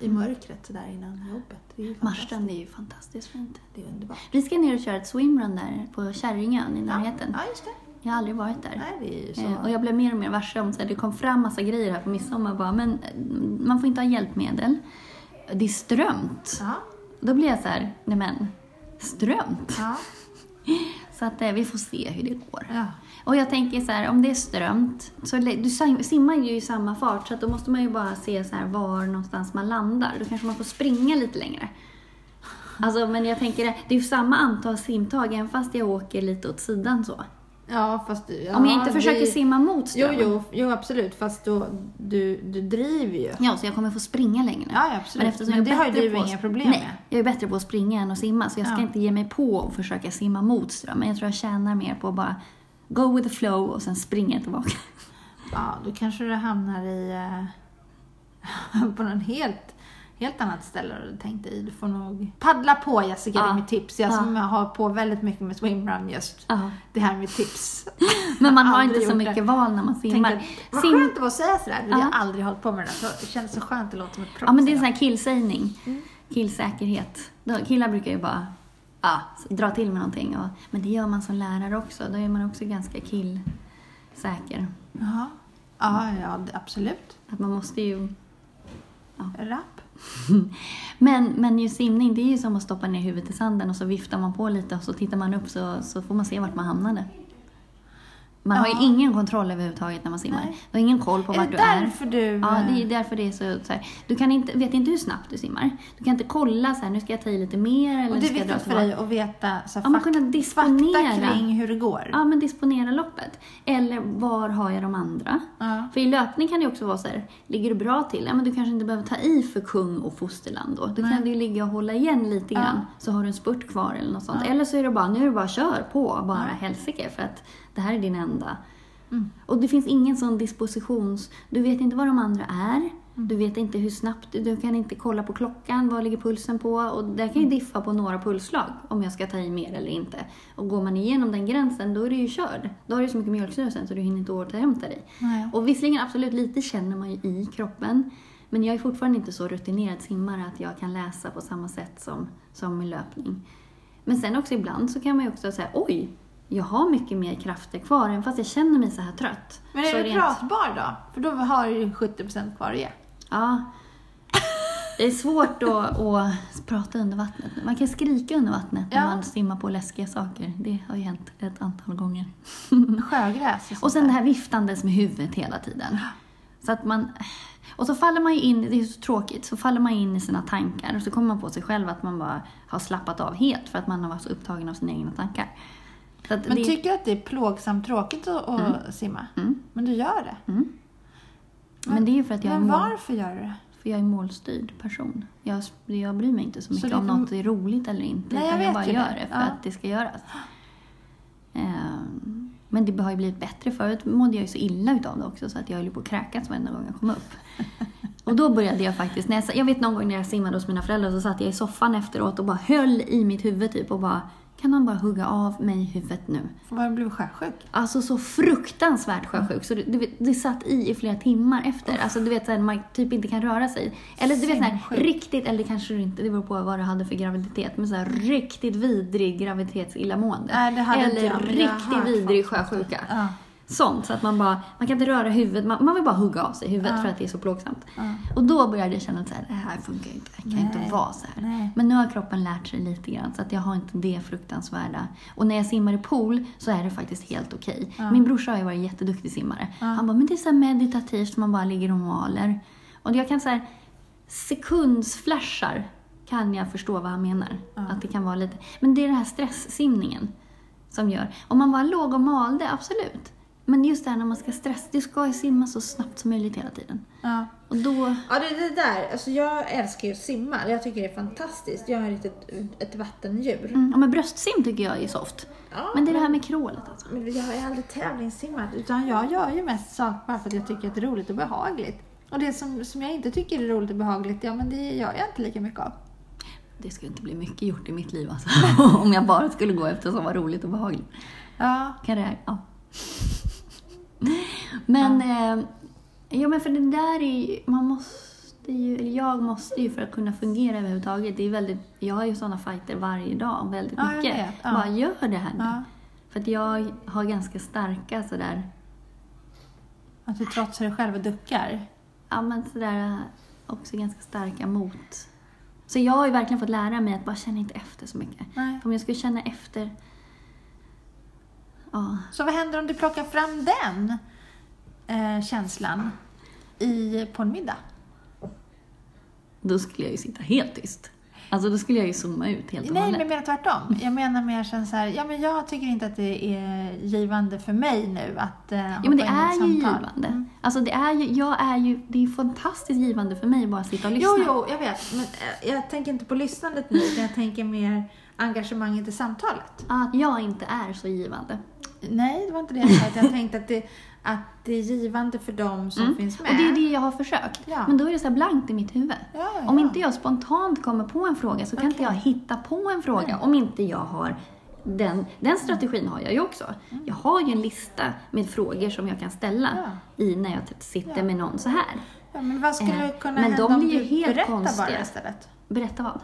Speaker 2: I mörkret sådär innan jobbet.
Speaker 1: Marstrand är ju fantastiskt fint.
Speaker 2: Det är underbart.
Speaker 1: Vi ska ner och köra ett swimrun där på Kärringön i närheten.
Speaker 2: Ja, just det.
Speaker 1: Jag har aldrig varit där.
Speaker 2: Nej, det är ju så.
Speaker 1: Eh, Och jag blev mer och mer varse om här, det kom fram massa grejer här på midsommar bara, men eh, man får inte ha hjälpmedel. Det är strömt.
Speaker 2: Ja,
Speaker 1: Då blir jag så här, nej men, strömt?
Speaker 2: ja,
Speaker 1: Så att eh, vi får se hur det går.
Speaker 2: ja.
Speaker 1: Och jag tänker så här, om det är strömt, så du sim- simmar ju i samma fart så att då måste man ju bara se så här var någonstans man landar. Då kanske man får springa lite längre. Alltså, men jag tänker, det det är ju samma antal simtag även fast jag åker lite åt sidan så.
Speaker 2: Ja, fast ja,
Speaker 1: Om jag inte
Speaker 2: det-
Speaker 1: försöker simma mot
Speaker 2: Jo,
Speaker 1: strömmen.
Speaker 2: jo, jo, absolut. Fast då, du, du driver ju.
Speaker 1: Ja, så jag kommer få springa längre.
Speaker 2: Ja, absolut.
Speaker 1: Men, eftersom
Speaker 2: Men det har ju du inga problem
Speaker 1: Nej,
Speaker 2: med.
Speaker 1: jag är bättre på att springa än att simma. Så jag ska
Speaker 2: Ja.
Speaker 1: inte ge mig på att försöka simma mot strömmen. Jag tror jag tjänar mer på att bara go with the flow och sen springa tillbaka.
Speaker 2: Ja, då kanske du hamnar i... eh, på någon helt, helt annat ställe du tänkte i. Du får nog paddla på Jessica, det
Speaker 1: Ja.
Speaker 2: är mitt tips. Jag
Speaker 1: Ja.
Speaker 2: som har på väldigt mycket med swimrun just.
Speaker 1: Ja.
Speaker 2: Det här är mitt tips.
Speaker 1: Men man har inte så mycket
Speaker 2: det.
Speaker 1: val när man simmar.
Speaker 2: Tänkte, vad
Speaker 1: Sim-
Speaker 2: skönt det var att säga sådär. Jag har
Speaker 1: Ja.
Speaker 2: aldrig hållit på med det där. Det känns så skönt, det låter som ett proffs.
Speaker 1: Ja, men det är en sån här killsägning.
Speaker 2: Mm.
Speaker 1: Killsäkerhet. Killar brukar ju bara ja, dra till med någonting. Och, men det gör man som lärare också. Då är man också ganska killsäker.
Speaker 2: Ja, ja, absolut.
Speaker 1: Att man måste ju...
Speaker 2: Rapp.
Speaker 1: Men, men ju simning, det är ju som att stoppa ner huvudet i sanden och så viftar man på lite och så tittar man upp så, så får man se vart man hamnade. Man har
Speaker 2: Ja.
Speaker 1: ju ingen kontroll överhuvudtaget när man simmar.
Speaker 2: Nej.
Speaker 1: Du har ingen koll på
Speaker 2: Är
Speaker 1: vart
Speaker 2: det
Speaker 1: du är.
Speaker 2: därför du...
Speaker 1: Ja, det är därför det är så, så här. Du kan inte, vet inte hur snabbt du simmar. Du kan inte kolla så här, nu ska jag ta i lite mer eller
Speaker 2: Och det är viktigt för dig att veta så
Speaker 1: Ja, men
Speaker 2: fak-
Speaker 1: kunna
Speaker 2: fakta
Speaker 1: disponera.
Speaker 2: kring hur det går.
Speaker 1: Ja, men disponera loppet. Eller var har jag de andra?
Speaker 2: Ja.
Speaker 1: För i löpning kan det också vara så här, ligger du bra till? Ja, men du kanske inte behöver ta i för kung och fosterland då. Då
Speaker 2: Nej.
Speaker 1: kan du ju ligga och hålla igen lite
Speaker 2: Ja.
Speaker 1: grann. Så har du en spurt kvar eller något sånt.
Speaker 2: Ja.
Speaker 1: Eller så är det bara, nu är det bara kör på, bara
Speaker 2: Ja.
Speaker 1: helsike. För att det här är din enda.
Speaker 2: Mm.
Speaker 1: Och det finns ingen sån dispositions... Du vet inte vad de andra är.
Speaker 2: Mm.
Speaker 1: Du vet inte hur snabbt... Du kan inte kolla på klockan, vad ligger pulsen på? Och det kan ju
Speaker 2: Mm.
Speaker 1: diffa på några pulsslag, om jag ska ta i mer eller inte. Och går man igenom den gränsen, då är du ju körd. Då har du så mycket mjölksyra sen så du hinner inte återhämta dig.
Speaker 2: Nej.
Speaker 1: Och visserligen absolut lite känner man ju i kroppen. Men jag är fortfarande inte så rutinerad simmare att jag kan läsa på samma sätt som, som i löpning. Men sen också ibland så kan man ju också säga oj, jag har mycket mer krafter kvar även fast jag känner mig så här trött.
Speaker 2: Men är
Speaker 1: så
Speaker 2: du
Speaker 1: rent-
Speaker 2: pratbar då? För då har du ju 70% kvar att ge.
Speaker 1: Ja. Det är svårt att, att prata under vattnet. Man kan skrika under vattnet när
Speaker 2: Ja.
Speaker 1: man simmar på läskiga saker. Det har ju hänt ett antal gånger.
Speaker 2: Sjögräs och
Speaker 1: Och sen det här viftandes med huvudet hela tiden. Så att man... Och så faller man ju in, det är så tråkigt, så faller man in i sina tankar och så kommer man på sig själv att man bara har slappat av helt för att man har varit så upptagen av sina egna tankar. Så
Speaker 2: Men
Speaker 1: det,
Speaker 2: tycker du att det är plågsamt tråkigt att, att simma?
Speaker 1: Mm.
Speaker 2: Men du gör det.
Speaker 1: mm. Men det är för att jag
Speaker 2: Men varför gör du det?
Speaker 1: för jag är målstyrd person. Jag, jag bryr mig inte så mycket
Speaker 2: det
Speaker 1: om något är roligt eller inte.
Speaker 2: Nej, jag
Speaker 1: utan jag bara gör
Speaker 2: det.
Speaker 1: det för
Speaker 2: Ja.
Speaker 1: att det ska göras. Ehm, Men det har ju blivit bättre. Förut mådde jag ju så illa utav det också så att jag höll på att kräkas varenda gång jag kom upp. Och då började jag faktiskt, när jag, jag vet någon gång när jag simmade hos mina föräldrar så satt jag i soffan efteråt och bara höll i mitt huvud typ och bara kan någon bara hugga av mig huvudet nu?
Speaker 2: För man blir sjösjuk.
Speaker 1: Alltså så fruktansvärt sjösjuk. Så det, du vet, det satt i i flera timmar efter. Alltså du vet såhär, man typ inte kan röra sig. Eller du vet såhär,
Speaker 2: Sinnessjuk.
Speaker 1: riktigt, eller kanske du inte, det beror på vad du hade för graviditet. Men såhär riktigt vidrig graviditetsillamående.
Speaker 2: Nej, det hade
Speaker 1: eller
Speaker 2: inte jag, jag
Speaker 1: riktigt
Speaker 2: hört
Speaker 1: vidrig sjösjuka.
Speaker 2: Ja.
Speaker 1: Sånt, så att man bara, man kan inte röra huvudet, man, man vill bara hugga av sig huvudet
Speaker 2: Ja.
Speaker 1: för att det är så plågsamt.
Speaker 2: Ja.
Speaker 1: Och då började jag känna att det här funkar inte, det kan
Speaker 2: Nej.
Speaker 1: inte vara så här.
Speaker 2: Nej.
Speaker 1: Men nu har kroppen lärt sig lite grann så att jag har inte det fruktansvärda. Och när jag simmar i pool så är det faktiskt helt okej.
Speaker 2: Ja.
Speaker 1: Min brorsa har ju varit jätteduktig simmare. Han bara, men det är så meditativt, man bara ligger och maler. Och jag kan så här, sekundsflashar kan jag förstå vad han menar. Att det kan vara lite, men det är den här stresssimningen som gör. Om man bara låg och malde, absolut. Men just det här när man ska stressa, du ska ju simma så snabbt som möjligt hela tiden.
Speaker 2: Ja.
Speaker 1: Och då...
Speaker 2: Ja, det, det där. Alltså jag älskar ju att simma. Jag tycker det är fantastiskt. Jag är ett, ett vattendjur.
Speaker 1: Mm, ja, men bröstsim tycker jag är soft.
Speaker 2: Ja,
Speaker 1: Men det är det här med krålet alltså.
Speaker 2: Men jag har aldrig tävlingssimmat. Utan jag gör ju mest saker bara för att jag tycker att det är roligt och behagligt. Och det som, som jag inte tycker är roligt och behagligt, ja men det gör jag inte lika mycket av.
Speaker 1: Det skulle inte bli mycket gjort i mitt liv alltså. Om jag bara skulle gå efter som var roligt och behagligt.
Speaker 2: Ja.
Speaker 1: Kan det, ja. Men, eh, ja men för det där är ju- man måste ju, eller jag måste ju för att kunna fungera överhuvudtaget. Det är väldigt, jag har ju sådana fighter varje dag, väldigt
Speaker 2: Ja, jag
Speaker 1: mycket.
Speaker 2: vet, ja.
Speaker 1: Bara gör det här nu.
Speaker 2: Ja.
Speaker 1: För att jag har ganska starka sådär,
Speaker 2: Att du trotsar dig själv och duckar.
Speaker 1: ja men sådär också ganska starka mot. Så jag har ju verkligen fått lära mig att bara känna inte efter så mycket.
Speaker 2: Nej.
Speaker 1: Om jag skulle känna efter, ja,
Speaker 2: Så vad händer om du plockar fram den eh, känslan i, på en middag?
Speaker 1: då skulle jag ju sitta helt tyst. Alltså då skulle jag ju zooma ut helt och
Speaker 2: Nej, men
Speaker 1: hållet.
Speaker 2: jag menar tvärtom. Jag menar mer sen så här, ja men jag tycker inte att det är givande för mig nu att eh,
Speaker 1: Ja men det är ju givande.
Speaker 2: Mm.
Speaker 1: Alltså det är ju, jag är ju, det är ju fantastiskt givande för mig att bara sitta och lyssna.
Speaker 2: Jo, jo, jag vet. Men eh, jag tänker inte på lyssnandet nu, utan jag tänker mer engagemanget i samtalet.
Speaker 1: Att jag inte är så givande.
Speaker 2: Nej, det var inte det jag sa. Jag tänkte att det, att det är givande för dem som
Speaker 1: Mm.
Speaker 2: finns med.
Speaker 1: Och det är det jag har försökt.
Speaker 2: Ja.
Speaker 1: Men då är det så blankt i mitt huvud.
Speaker 2: Ja, ja,
Speaker 1: Om inte jag spontant kommer på en fråga så kan inte jag hitta på en fråga.
Speaker 2: Nej.
Speaker 1: Om inte jag har den, den strategin har jag ju också.
Speaker 2: Mm.
Speaker 1: Jag har ju en lista med frågor som jag kan ställa i när jag typ sitter med någon så här.
Speaker 2: Men vad skulle
Speaker 1: Eh,
Speaker 2: kunna
Speaker 1: men
Speaker 2: hända
Speaker 1: de
Speaker 2: om
Speaker 1: blir ju
Speaker 2: du
Speaker 1: helt
Speaker 2: berättar
Speaker 1: konstiga.
Speaker 2: bara istället?
Speaker 1: Berätta vad?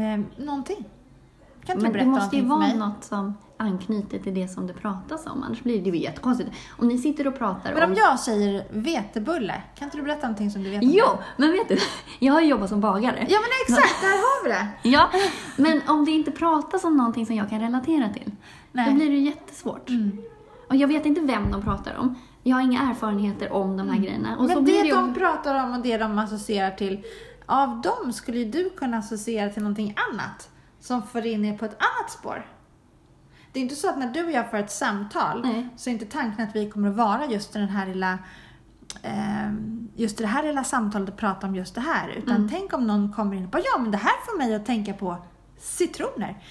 Speaker 2: Eh, någonting. Kan inte
Speaker 1: Men
Speaker 2: du
Speaker 1: det
Speaker 2: berätta
Speaker 1: måste ju vara något som anknyter till det som det pratas om. Annars blir det ju jättekonstigt. Om ni sitter och pratar
Speaker 2: Men
Speaker 1: om...
Speaker 2: om jag säger vetebulle, kan inte du berätta någonting som du vet om
Speaker 1: Jo,
Speaker 2: det?
Speaker 1: men vet du, jag har ju jobbat som bagare.
Speaker 2: Ja men exakt, där har vi det!
Speaker 1: Ja, men om det inte pratas om någonting som jag kan relatera till,
Speaker 2: Nej.
Speaker 1: då blir det jättesvårt.
Speaker 2: Mm.
Speaker 1: Och jag vet inte vem de pratar om. Jag har inga erfarenheter om de här grejerna. Och
Speaker 2: Mm. Men det
Speaker 1: det ju...
Speaker 2: de pratar om och det de associerar till, av dem skulle ju du kunna associera till någonting annat som för in er på ett annat spår. Det är inte så att när du och jag för ett samtal
Speaker 1: Nej.
Speaker 2: så är inte tanken att vi kommer att vara just i den här lilla eh, just det här lilla samtalet och prata om just det här. Utan
Speaker 1: Mm.
Speaker 2: tänk om någon kommer in och bara, ja men det här får mig att tänka på citroner.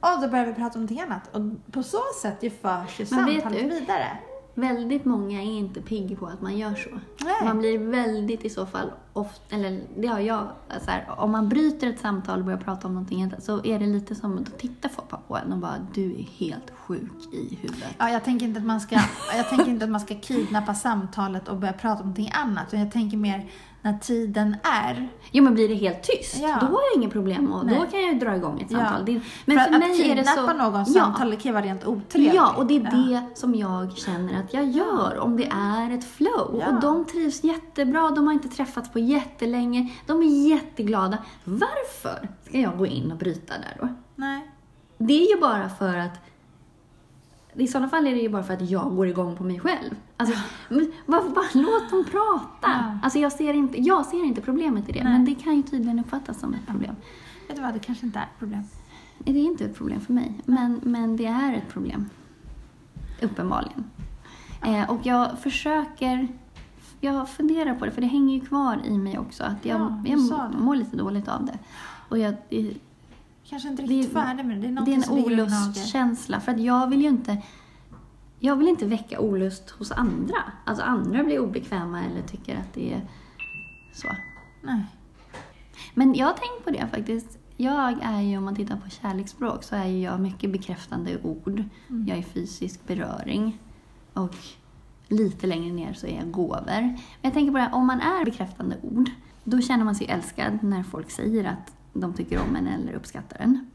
Speaker 2: Och då börjar vi prata om någonting annat. Och på så sätt ju förs ju samtalet vidare.
Speaker 1: Väldigt många är inte pigg på att man gör så.
Speaker 2: Nej.
Speaker 1: Man blir väldigt i så fall, ofta, eller det har jag, så här, om man bryter ett samtal och börjar prata om någonting så är det lite som, då tittar folk på en och bara du är helt sjuk i huvudet.
Speaker 2: Ja, jag tänker inte att man ska, jag tänker inte att man ska kidnappa samtalet och börja prata om någonting annat. Jag tänker mer när tiden är.
Speaker 1: Jo men blir det helt tyst,
Speaker 2: Ja.
Speaker 1: då har jag inget problem och då kan jag dra igång ett
Speaker 2: Ja.
Speaker 1: samtal. Det, men
Speaker 2: för,
Speaker 1: för,
Speaker 2: att
Speaker 1: mig är det så...
Speaker 2: någons
Speaker 1: ja.
Speaker 2: samtal kan ju vara rent otrevligt.
Speaker 1: Ja, och det är det som jag känner att jag gör om det är ett flow.
Speaker 2: Ja.
Speaker 1: Och de trivs jättebra, de har inte träffats på jättelänge, de är jätteglada. Varför ska jag gå in och bryta där då?
Speaker 2: Nej.
Speaker 1: Det är ju bara för att i sådana fall är det ju bara för att jag går igång på mig själv. Alltså, men bara låt dem prata?
Speaker 2: Ja.
Speaker 1: Alltså jag ser, inte, jag ser inte problemet i det,
Speaker 2: Nej.
Speaker 1: men det kan ju tydligen uppfattas som ett problem.
Speaker 2: Vet du vad, det kanske inte är ett problem.
Speaker 1: Det är inte ett problem för mig, men, men det är ett problem. Uppenbarligen. Eh, och jag försöker... Jag funderar på det, för det hänger ju kvar i mig också. Att jag,
Speaker 2: Ja,
Speaker 1: jag mår lite dåligt av det. Och jag, det,
Speaker 2: Kanske inte riktigt
Speaker 1: är-
Speaker 2: färdig med det. Det är,
Speaker 1: det är en olustkänsla. För att jag vill ju inte... Jag vill inte väcka olust hos andra. Alltså andra blir obekväma eller tycker att det är så.
Speaker 2: Nej.
Speaker 1: Men jag har tänkt på det faktiskt. Jag är ju, om man tittar på kärleksspråk, så är ju jag mycket bekräftande ord.
Speaker 2: Mm.
Speaker 1: Jag är fysisk beröring. Och lite längre ner så är jag gåvor. Men jag tänker på det, här, om man är bekräftande ord, då känner man sig älskad när folk säger att de tycker om en eller uppskattar en.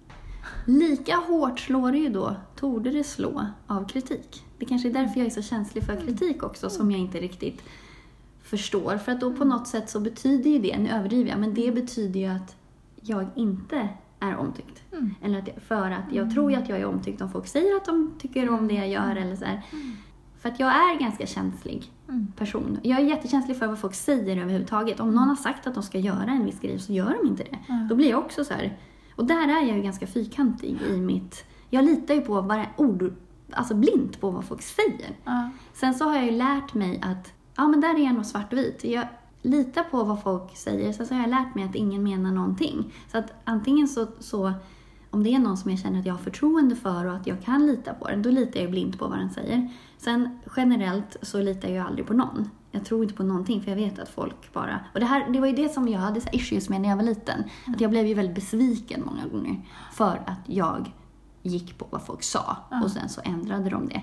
Speaker 1: Lika hårt slår det ju då, torde det slå, av kritik. Det kanske är därför jag är så känslig för kritik också, som jag inte riktigt förstår. För att då på något sätt så betyder ju det, nu överdriver jag, men det betyder ju att jag inte är omtyckt.
Speaker 2: Mm.
Speaker 1: Eller att jag, för att jag tror ju att jag är omtyckt om folk säger att de tycker om det jag gör eller så här. För att jag är ganska känslig
Speaker 2: Mm.
Speaker 1: person. Jag är jättekänslig för vad folk säger överhuvudtaget. Om någon har sagt att de ska göra en viss grej så gör de inte det.
Speaker 2: Ja.
Speaker 1: Då blir jag också så här. Och där är jag ju ganska fyrkantig i mitt... Jag litar ju på varje ord, alltså blint på vad folk säger.
Speaker 2: Ja.
Speaker 1: Sen så har jag ju lärt mig att, ja men där är jag nog svartvit. Jag litar på vad folk säger, sen så har jag lärt mig att ingen menar någonting. Så att antingen så, så om det är någon som jag känner att jag har förtroende för och att jag kan lita på den, då litar jag blint på vad den säger. Sen generellt så litar jag aldrig på någon. Jag tror inte på någonting för jag vet att folk bara... Och det, här, det var ju det som jag hade så issues med när jag var liten. Att jag blev ju väldigt besviken många gånger för att jag gick på vad folk sa
Speaker 2: Ja.
Speaker 1: och sen så ändrade de det.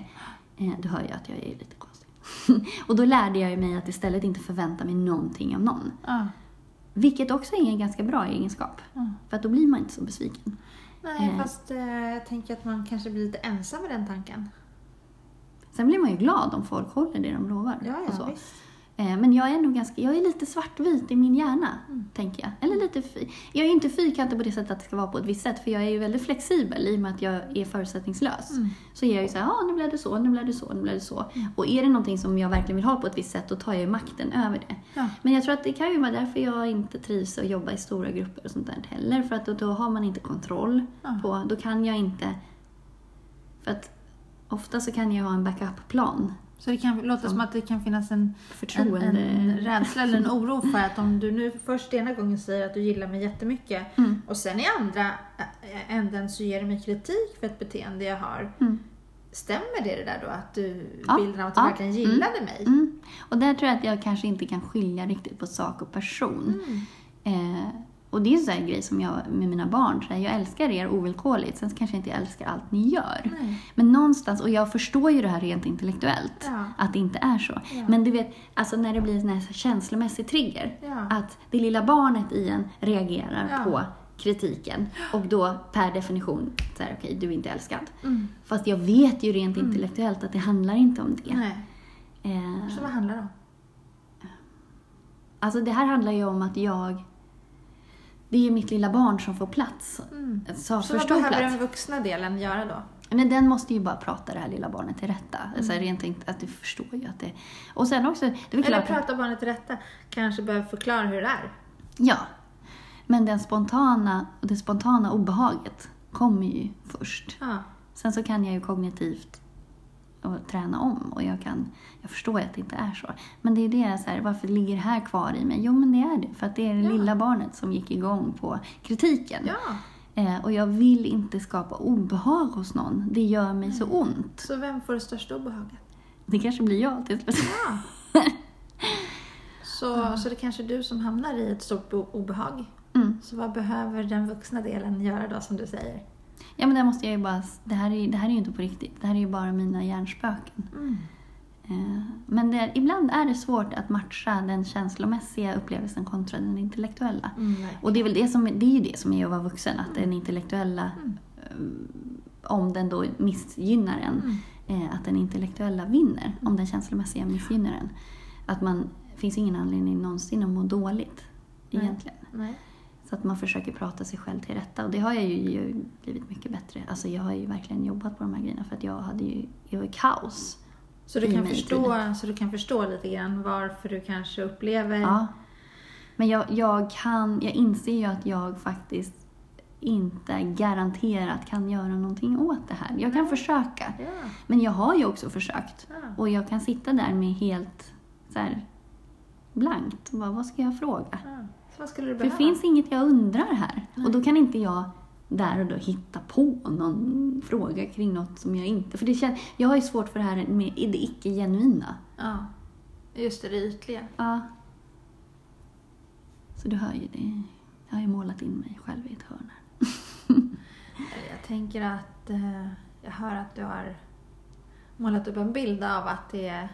Speaker 1: Eh, Du hör ju att jag är lite konstig. och då lärde jag mig att istället inte förvänta mig någonting av någon.
Speaker 2: Ja.
Speaker 1: Vilket också är en ganska bra egenskap.
Speaker 2: Mm.
Speaker 1: För att då blir man inte så besviken.
Speaker 2: Nej,
Speaker 1: Eh.
Speaker 2: fast eh, jag tänker att man kanske blir lite ensam med den tanken.
Speaker 1: Sen blir man ju glad om folk håller det de lovar.
Speaker 2: Ja,
Speaker 1: och så.
Speaker 2: ja, visst.
Speaker 1: Eh, Men jag är nog ganska, jag är lite svartvit i min hjärna,
Speaker 2: Mm.
Speaker 1: tänker jag. Eller lite Jag är ju inte fyrkantig på det sättet att det ska vara på ett visst sätt, för jag är ju väldigt flexibel i och med att jag är förutsättningslös.
Speaker 2: Mm.
Speaker 1: Så är jag ju såhär, ja nu blev det så, nu blev det så, nu blev det så. Och är det någonting som jag verkligen vill ha på ett visst sätt, då tar jag ju makten över det.
Speaker 2: Ja.
Speaker 1: Men jag tror att det kan ju vara därför jag inte trivs att jobba i stora grupper och sånt där heller. För att då, då har man inte kontroll
Speaker 2: Ja.
Speaker 1: på, då kan jag inte... För att ofta så kan jag ha en backup-plan.
Speaker 2: Så det kan låta som att det kan finnas en, en,
Speaker 1: Förtroende.
Speaker 2: en rädsla eller en oro för att om du nu först ena gången säger att du gillar mig jättemycket
Speaker 1: Mm.
Speaker 2: och sen i andra änden så ger du mig kritik för ett beteende jag har.
Speaker 1: Mm.
Speaker 2: Stämmer det, det där då? Att du,
Speaker 1: Ja,
Speaker 2: bilden av att du
Speaker 1: ja,
Speaker 2: verkligen gillade mig?
Speaker 1: Mm. Och där tror jag att jag kanske inte kan skilja riktigt på sak och person.
Speaker 2: Mm.
Speaker 1: Eh, och det är en sån här grej som jag med mina barn, så här, jag älskar er ovillkorligt, sen kanske jag inte älskar allt ni gör.
Speaker 2: Nej.
Speaker 1: Men någonstans, och jag förstår ju det här rent intellektuellt,
Speaker 2: Ja.
Speaker 1: att det inte är så.
Speaker 2: Ja.
Speaker 1: Men du vet, alltså när det blir en här känslomässig trigger,
Speaker 2: Ja.
Speaker 1: att det lilla barnet i en reagerar på kritiken och då per definition, så här, okej, du är inte älskad.
Speaker 2: Mm.
Speaker 1: Fast jag vet ju rent intellektuellt att det handlar inte om det.
Speaker 2: Nej.
Speaker 1: Eh,
Speaker 2: Så vad handlar det om?
Speaker 1: Alltså det här handlar ju om att jag... Det är ju mitt lilla barn som får plats.
Speaker 2: Mm.
Speaker 1: Så
Speaker 2: Så vad behöver
Speaker 1: plats.
Speaker 2: den vuxna delen göra då?
Speaker 1: Men den måste ju bara prata det här lilla barnet till rätta. Alltså
Speaker 2: Mm.
Speaker 1: rent tänkt att du förstår ju att det... Och sen också, det är
Speaker 2: Eller
Speaker 1: klart...
Speaker 2: prata barnet till rätta. Kanske behöver förklara hur det är.
Speaker 1: Ja. Men den spontana, det spontana obehaget kommer ju först.
Speaker 2: Ja.
Speaker 1: Sen så kan jag ju kognitivt och träna om och jag kan, jag förstår att det inte är så. Men det är det, så här, varför ligger det här kvar i mig? Jo men det är det, för att det är det
Speaker 2: Ja.
Speaker 1: lilla barnet som gick igång på kritiken.
Speaker 2: ja.
Speaker 1: Eh, och jag vill inte skapa obehag hos någon. Det gör mig så ont.
Speaker 2: Så vem får det största obehaget?
Speaker 1: Det kanske blir jag till slut.
Speaker 2: Ja. Så, så det kanske är du som hamnar i ett stort obehag.
Speaker 1: Mm.
Speaker 2: Så vad behöver den vuxna delen göra då, som du säger?
Speaker 1: Ja men där måste jag ju bara, det här, är, det här är ju inte på riktigt. Det här är ju bara mina hjärnspöken.
Speaker 2: Mm.
Speaker 1: Eh, Men det, ibland är det svårt att matcha den känslomässiga upplevelsen kontra den intellektuella.
Speaker 2: Mm.
Speaker 1: Och det är väl det som, det är ju det som är att vara vuxen, att den intellektuella,
Speaker 2: Mm.
Speaker 1: eh, om den då missgynnar en,
Speaker 2: Mm.
Speaker 1: eh, att den intellektuella vinner. Om den känslomässiga missgynnar en. Att man, finns ingen anledning någonsin att må dåligt
Speaker 2: Nej.
Speaker 1: egentligen.
Speaker 2: Nej.
Speaker 1: Så att man försöker prata sig själv till rätta. Och det har jag ju, blivit mycket bättre. Alltså jag har ju verkligen jobbat på de här grejerna för att jag hade ju, jag var i kaos.
Speaker 2: Så, du kan förstå, så du kan förstå lite grann varför du kanske upplever...
Speaker 1: Ja. Men jag, jag kan, jag inser ju att jag faktiskt inte garanterat kan göra någonting åt det här. Jag kan
Speaker 2: Nej.
Speaker 1: försöka.
Speaker 2: Ja.
Speaker 1: Men jag har ju också försökt.
Speaker 2: Ja.
Speaker 1: Och jag kan sitta där med helt så här, blankt. Vad, vad ska jag fråga?
Speaker 2: Ja. Vad skulle du
Speaker 1: För det
Speaker 2: behöva?
Speaker 1: finns inget jag undrar här.
Speaker 2: Nej.
Speaker 1: Och då kan inte jag där och då hitta på någon fråga kring något som jag inte... För det känns, jag har ju svårt för det här med det icke-genuina.
Speaker 2: Ja. Just det, det ytliga.
Speaker 1: Ja. Så du hör ju det. Jag har ju målat in mig själv i ett hörn här.
Speaker 2: Jag tänker att eh, jag hör att du har målat upp en bild av att det är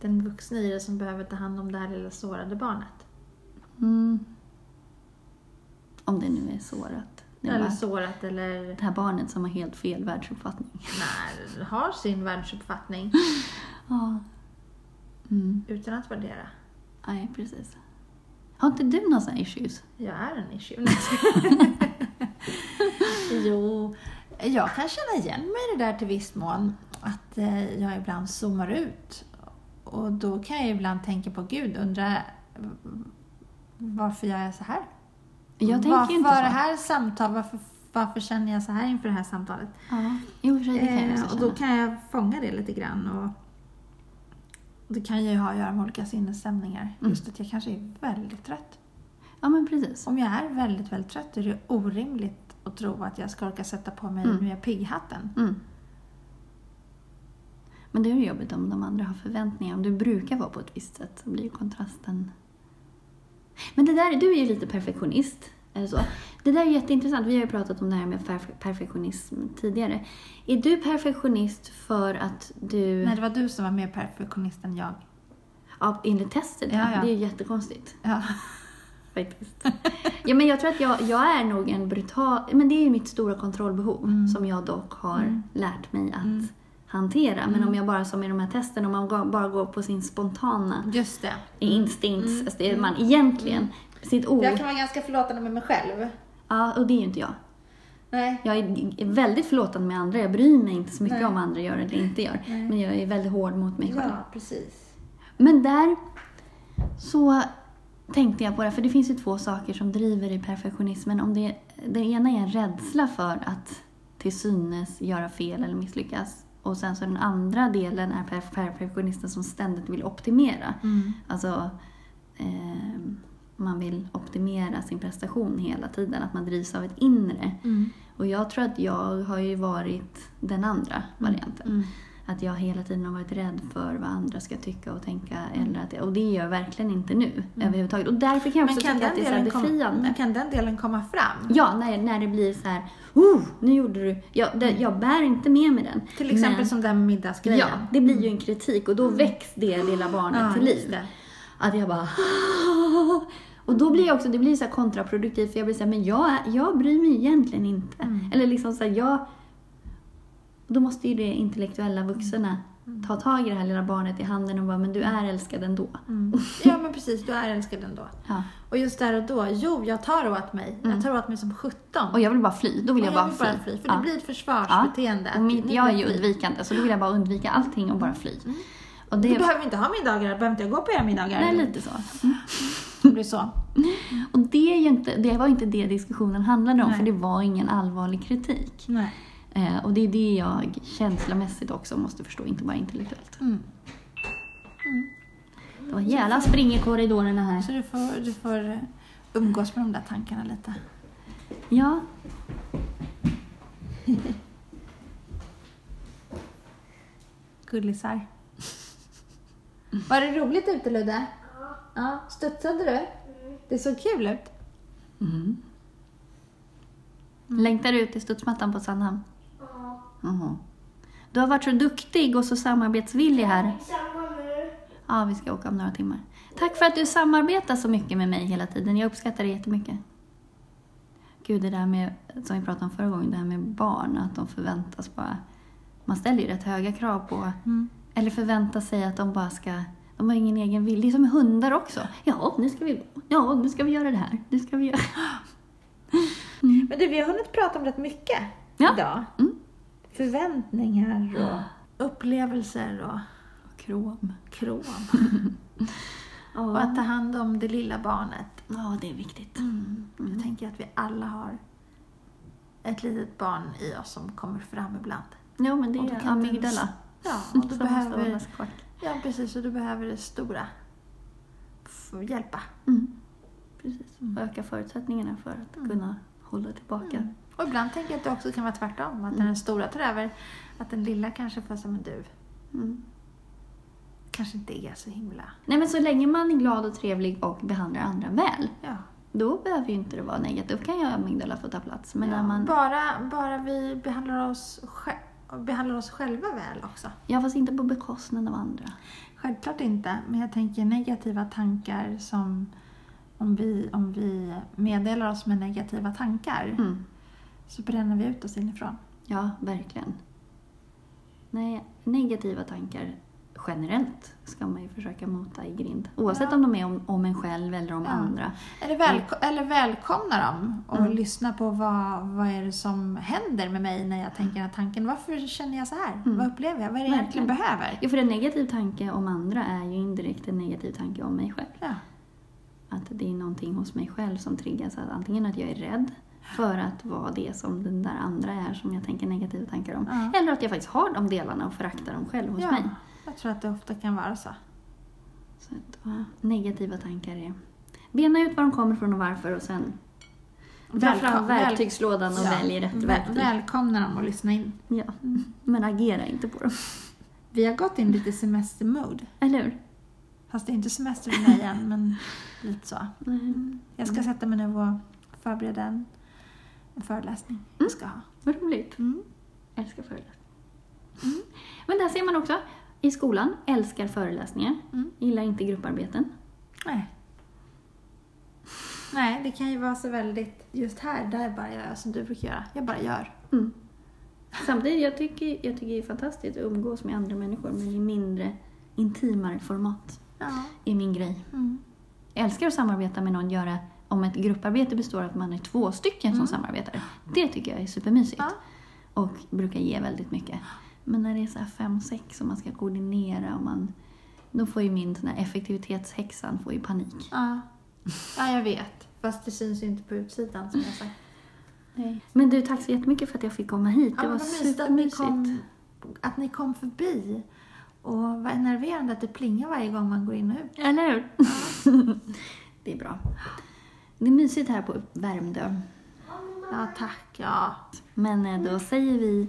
Speaker 2: den vuxna i dig som behöver ta hand om det här lilla sårade barnet.
Speaker 1: Mm. Om det nu är sårat. Det,
Speaker 2: Eller
Speaker 1: bara
Speaker 2: sårat eller
Speaker 1: det här barnet som har helt fel världsuppfattning.
Speaker 2: när, har sin världsuppfattning
Speaker 1: Ja. Mm.
Speaker 2: utan att värdera.
Speaker 1: Nej, precis. Har inte du några sådana issues?
Speaker 2: Jag är en issue. jo, jag kan känna igen mig i det där till viss mån. Att eh, jag ibland zoomar ut. Och då kan jag ibland tänka på Gud, undra varför jag är så här.
Speaker 1: Jag tänker
Speaker 2: varför
Speaker 1: inte så.
Speaker 2: det här samtal, varför, varför känner jag så här inför det här samtalet?
Speaker 1: Ja, sig, det kan jag
Speaker 2: Eh, och då kan jag fånga det lite grann. Och det kan ju ha att göra med olika sinnesstämningar.
Speaker 1: Mm.
Speaker 2: Just att jag kanske är väldigt trött.
Speaker 1: Ja, men precis.
Speaker 2: Om jag är väldigt, väldigt trött är det orimligt att tro att jag ska orka sätta på mig
Speaker 1: Mm.
Speaker 2: nya pigghatten.
Speaker 1: Mm. Men det är ju jobbigt om de andra har förväntningar. Om du brukar vara på ett visst sätt så blir kontrasten... Men det där, du är ju lite perfektionist. Eller så. Det där är jätteintressant. Vi har ju pratat om det här med perf- perfektionism tidigare. Är du perfektionist för att du...
Speaker 2: Nej, det var du som var mer perfektionist än jag.
Speaker 1: Ja, enligt testet,
Speaker 2: Ja, ja.
Speaker 1: Det är ju jättekonstigt.
Speaker 2: Ja.
Speaker 1: faktiskt. Ja, men jag tror att jag, jag är nog en brutal... Men det är ju mitt stora kontrollbehov
Speaker 2: Mm.
Speaker 1: som jag dock har
Speaker 2: Mm.
Speaker 1: lärt mig att
Speaker 2: Mm.
Speaker 1: Hantera. Men
Speaker 2: Mm.
Speaker 1: om jag bara, som i de här testen, om man bara går på sin spontana
Speaker 2: Just det.
Speaker 1: instinkts...
Speaker 2: Mm.
Speaker 1: Alltså det är man egentligen, sitt ord.
Speaker 2: Jag kan vara ganska förlåtande med mig själv.
Speaker 1: Ja, och det är ju inte jag.
Speaker 2: Nej.
Speaker 1: Jag är väldigt förlåtande med andra. Jag bryr mig inte så mycket
Speaker 2: Nej.
Speaker 1: om andra gör eller inte gör.
Speaker 2: Nej.
Speaker 1: Men jag är väldigt hård mot mig själv.
Speaker 2: Ja, precis.
Speaker 1: Men där så tänkte jag på det, för det finns ju två saker som driver i perfektionismen. Om det, det ena är en rädsla för att till synes göra fel eller misslyckas. Och sen så den andra delen är perf- perfektionisten som ständigt vill optimera.
Speaker 2: Mm.
Speaker 1: Alltså, eh, man vill optimera sin prestation hela tiden, att man drivs av ett inre.
Speaker 2: Mm.
Speaker 1: Och jag tror att jag har ju varit den andra varianten.
Speaker 2: Mm.
Speaker 1: Att jag hela tiden har varit rädd för vad andra ska tycka och tänka. Eller att, och det gör jag verkligen inte nu överhuvudtaget. Och därför kan jag
Speaker 2: Mm.
Speaker 1: Också tycka att det är så här befriande.
Speaker 2: men kan den delen komma fram?
Speaker 1: Ja, när, när det blir så här, oh, nu gjorde du... Jag, det, jag bär inte med mig den.
Speaker 2: Till exempel
Speaker 1: Men-
Speaker 2: som den med middagsgrejen.
Speaker 1: Ja, det blir ju en kritik och då väcks det lilla barnet
Speaker 2: Ja,
Speaker 1: till liv. Att jag bara... Och då blir jag också, det blir så här kontraproduktivt för jag blir så här, men jag, är- jag bryr mig egentligen inte.
Speaker 2: Mm.
Speaker 1: Eller liksom så här, jag... Då måste ju det intellektuella vuxna ta tag i det här lilla barnet i handen och bara, men du är älskad ändå.
Speaker 2: Mm. Ja, men precis. Du är älskad ändå.
Speaker 1: Ja.
Speaker 2: Och just där och då, jo, jag tar åt mig.
Speaker 1: Mm.
Speaker 2: Jag tar åt mig som 17.
Speaker 1: Och jag vill bara fly, då vill jag,
Speaker 2: Och
Speaker 1: bara
Speaker 2: vill
Speaker 1: fly.
Speaker 2: bara fly. För
Speaker 1: Ja.
Speaker 2: det blir ett försvarsbeteende.
Speaker 1: Och mitt, jag är ju
Speaker 2: jag
Speaker 1: undvikande, så då vill jag bara undvika allting och bara fly. Och
Speaker 2: Du
Speaker 1: det,
Speaker 2: behöver inte ha middagar, behöver inte jag gå på era middagar?
Speaker 1: nej, lite så.
Speaker 2: Det blir så.
Speaker 1: Och det, är inte, det var inte det diskussionen handlade om,
Speaker 2: Nej.
Speaker 1: för det var ingen allvarlig kritik.
Speaker 2: Nej.
Speaker 1: Eh, och det är det jag känslomässigt också måste förstå, inte bara intellektuellt.
Speaker 2: Mm.
Speaker 1: Det var jävla spring i korridorerna här.
Speaker 2: Så du får, du får eh, umgås med de där tankarna lite.
Speaker 1: Ja,
Speaker 2: Gullisar. Var det roligt ute Ludde? Ja. Studsade du? Det såg kul ut.
Speaker 1: mm. längtar du ut till studsmattan på Sandhamn? Mhm. Du har varit så duktig och så samarbetsvillig här.
Speaker 3: Samma nu.
Speaker 1: Ja, vi ska åka om några timmar. Tack för att du samarbetar så mycket med mig hela tiden. Jag uppskattar det jättemycket. Gud, det där med, som vi pratade om förra gången, det här med barn, att de förväntas bara... Man ställer ju rätt höga krav på...
Speaker 2: Mm.
Speaker 1: Eller förväntar sig att de bara ska... De har ingen egen vilja. Det är som med hundar också. Ja, nu ska vi, ja, nu ska vi göra det här. Nu ska vi göra...
Speaker 2: Men du, vi har hunnit prata om rätt mycket
Speaker 1: Ja.
Speaker 2: idag.
Speaker 1: Mm.
Speaker 2: Förväntningar och upplevelser och
Speaker 1: Krom.
Speaker 2: krom. Och att ta hand om det lilla barnet.
Speaker 1: ja det är viktigt.
Speaker 2: Mm. Jag tänker att vi alla har ett litet barn i oss som kommer fram ibland.
Speaker 1: Ja, men det
Speaker 2: då
Speaker 1: är amygdala.
Speaker 2: Ja, och du
Speaker 1: Som
Speaker 2: behöver, ja precis, och du behöver det stora hjälpa.
Speaker 1: Mm. Precis. Och öka förutsättningarna för att
Speaker 2: Mm.
Speaker 1: kunna hålla tillbaka.
Speaker 2: Mm. Och ibland tänker jag att det också kan vara tvärtom. Att när den stora tar över, att den lilla kanske får som en du.
Speaker 1: Mm.
Speaker 2: Kanske inte är så himla...
Speaker 1: Nej, men så länge man är glad och trevlig och behandlar andra väl,
Speaker 2: Ja.
Speaker 1: då behöver ju inte det vara negativt. Då kan ju amygdala få ta plats. Men
Speaker 2: ja.
Speaker 1: när man...
Speaker 2: bara, bara vi behandlar oss, behandlar oss själva väl också.
Speaker 1: Ja, fast inte på bekostnad av andra.
Speaker 2: Självklart inte, men jag tänker negativa tankar som om vi, om vi meddelar oss med negativa tankar
Speaker 1: Mm.
Speaker 2: Så bränner vi ut oss inifrån.
Speaker 1: Ja, verkligen. Nej, negativa tankar generellt ska man ju försöka mota i grind. Oavsett
Speaker 2: Ja.
Speaker 1: om de är om, om en själv eller om
Speaker 2: Ja.
Speaker 1: andra.
Speaker 2: Eller, välko- eller välkomna dem och
Speaker 1: Mm.
Speaker 2: lyssna på vad, vad är det som händer med mig när jag tänker den här tanken. Varför känner jag så här?
Speaker 1: Mm.
Speaker 2: Vad upplever jag? Vad är det jag egentligen behöver?
Speaker 1: Jo, för en negativ tanke om andra är ju indirekt en negativ tanke om mig själv.
Speaker 2: Ja.
Speaker 1: Att det är någonting hos mig själv som triggas. Att antingen att jag är rädd för att vara det som den där andra är som jag tänker negativa tankar om.
Speaker 2: Ja.
Speaker 1: Eller att jag faktiskt har de delarna och föraktar dem själv hos
Speaker 2: ja,
Speaker 1: mig.
Speaker 2: jag tror att det ofta kan vara så.
Speaker 1: Så att, ja, negativa tankar är... Bena ut var de kommer ifrån och varför och sen dra fram verktygslådan och
Speaker 2: Ja.
Speaker 1: välj rätt verktyg.
Speaker 2: Välkomna dem och lyssna in.
Speaker 1: Ja. Men agera inte på dem.
Speaker 2: Vi har gått in lite semestermode.
Speaker 1: Eller hur?
Speaker 2: Fast det är inte semester för mig än, men lite så.
Speaker 1: Mm.
Speaker 2: Jag ska sätta mig nu och förbereda en, en föreläsning jag ska ha.
Speaker 1: Vad roligt.
Speaker 2: Mm.
Speaker 1: Älskar föreläsningar. Mm. Men där ser man också, i skolan, älskar föreläsningar.
Speaker 2: Mm.
Speaker 1: Gillar inte grupparbeten.
Speaker 2: Nej. Nej, det kan ju vara så väldigt... Just här, där bara gör jag som du brukar göra. Jag bara gör.
Speaker 1: Mm. Samtidigt, jag tycker, jag tycker det är fantastiskt att umgås med andra människor men i mindre intimare format
Speaker 2: Ja.
Speaker 1: är min grej.
Speaker 2: Mm.
Speaker 1: Jag älskar att samarbeta med någon, göra om ett grupparbete består av att man är två stycken som
Speaker 2: Mm.
Speaker 1: samarbetar. Det tycker jag är supermysigt.
Speaker 2: Ja.
Speaker 1: Och brukar ge väldigt mycket. Men när det är så fem, sex och man ska koordinera och man... Då får ju min sån här effektivitetshäxan får ju panik.
Speaker 2: Ja. ja, jag vet. Fast det syns ju inte på utsidan som jag sagt.
Speaker 1: Men du, tack så jättemycket för att jag fick komma hit.
Speaker 2: Ja,
Speaker 1: Det var
Speaker 2: vad mysigt att ni,
Speaker 1: supermysigt.
Speaker 2: kom, att ni kom förbi. Och vad enerverande att det plingar varje gång man går in och ut.
Speaker 1: Eller hur? det är bra. Det är mysigt här på Värmdö.
Speaker 2: Ja, tack. Ja.
Speaker 1: Men eh, då säger vi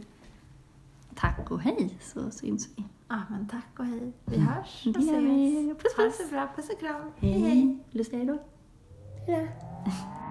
Speaker 1: tack och hej så syns vi.
Speaker 2: ja, men tack och hej. Vi hörs och
Speaker 1: Det gör vi.
Speaker 2: ses.
Speaker 1: Puss
Speaker 2: Ha det
Speaker 1: puss.
Speaker 2: så bra. Puss och kram.
Speaker 1: Hej. Lucia, hej då.
Speaker 2: Hej då.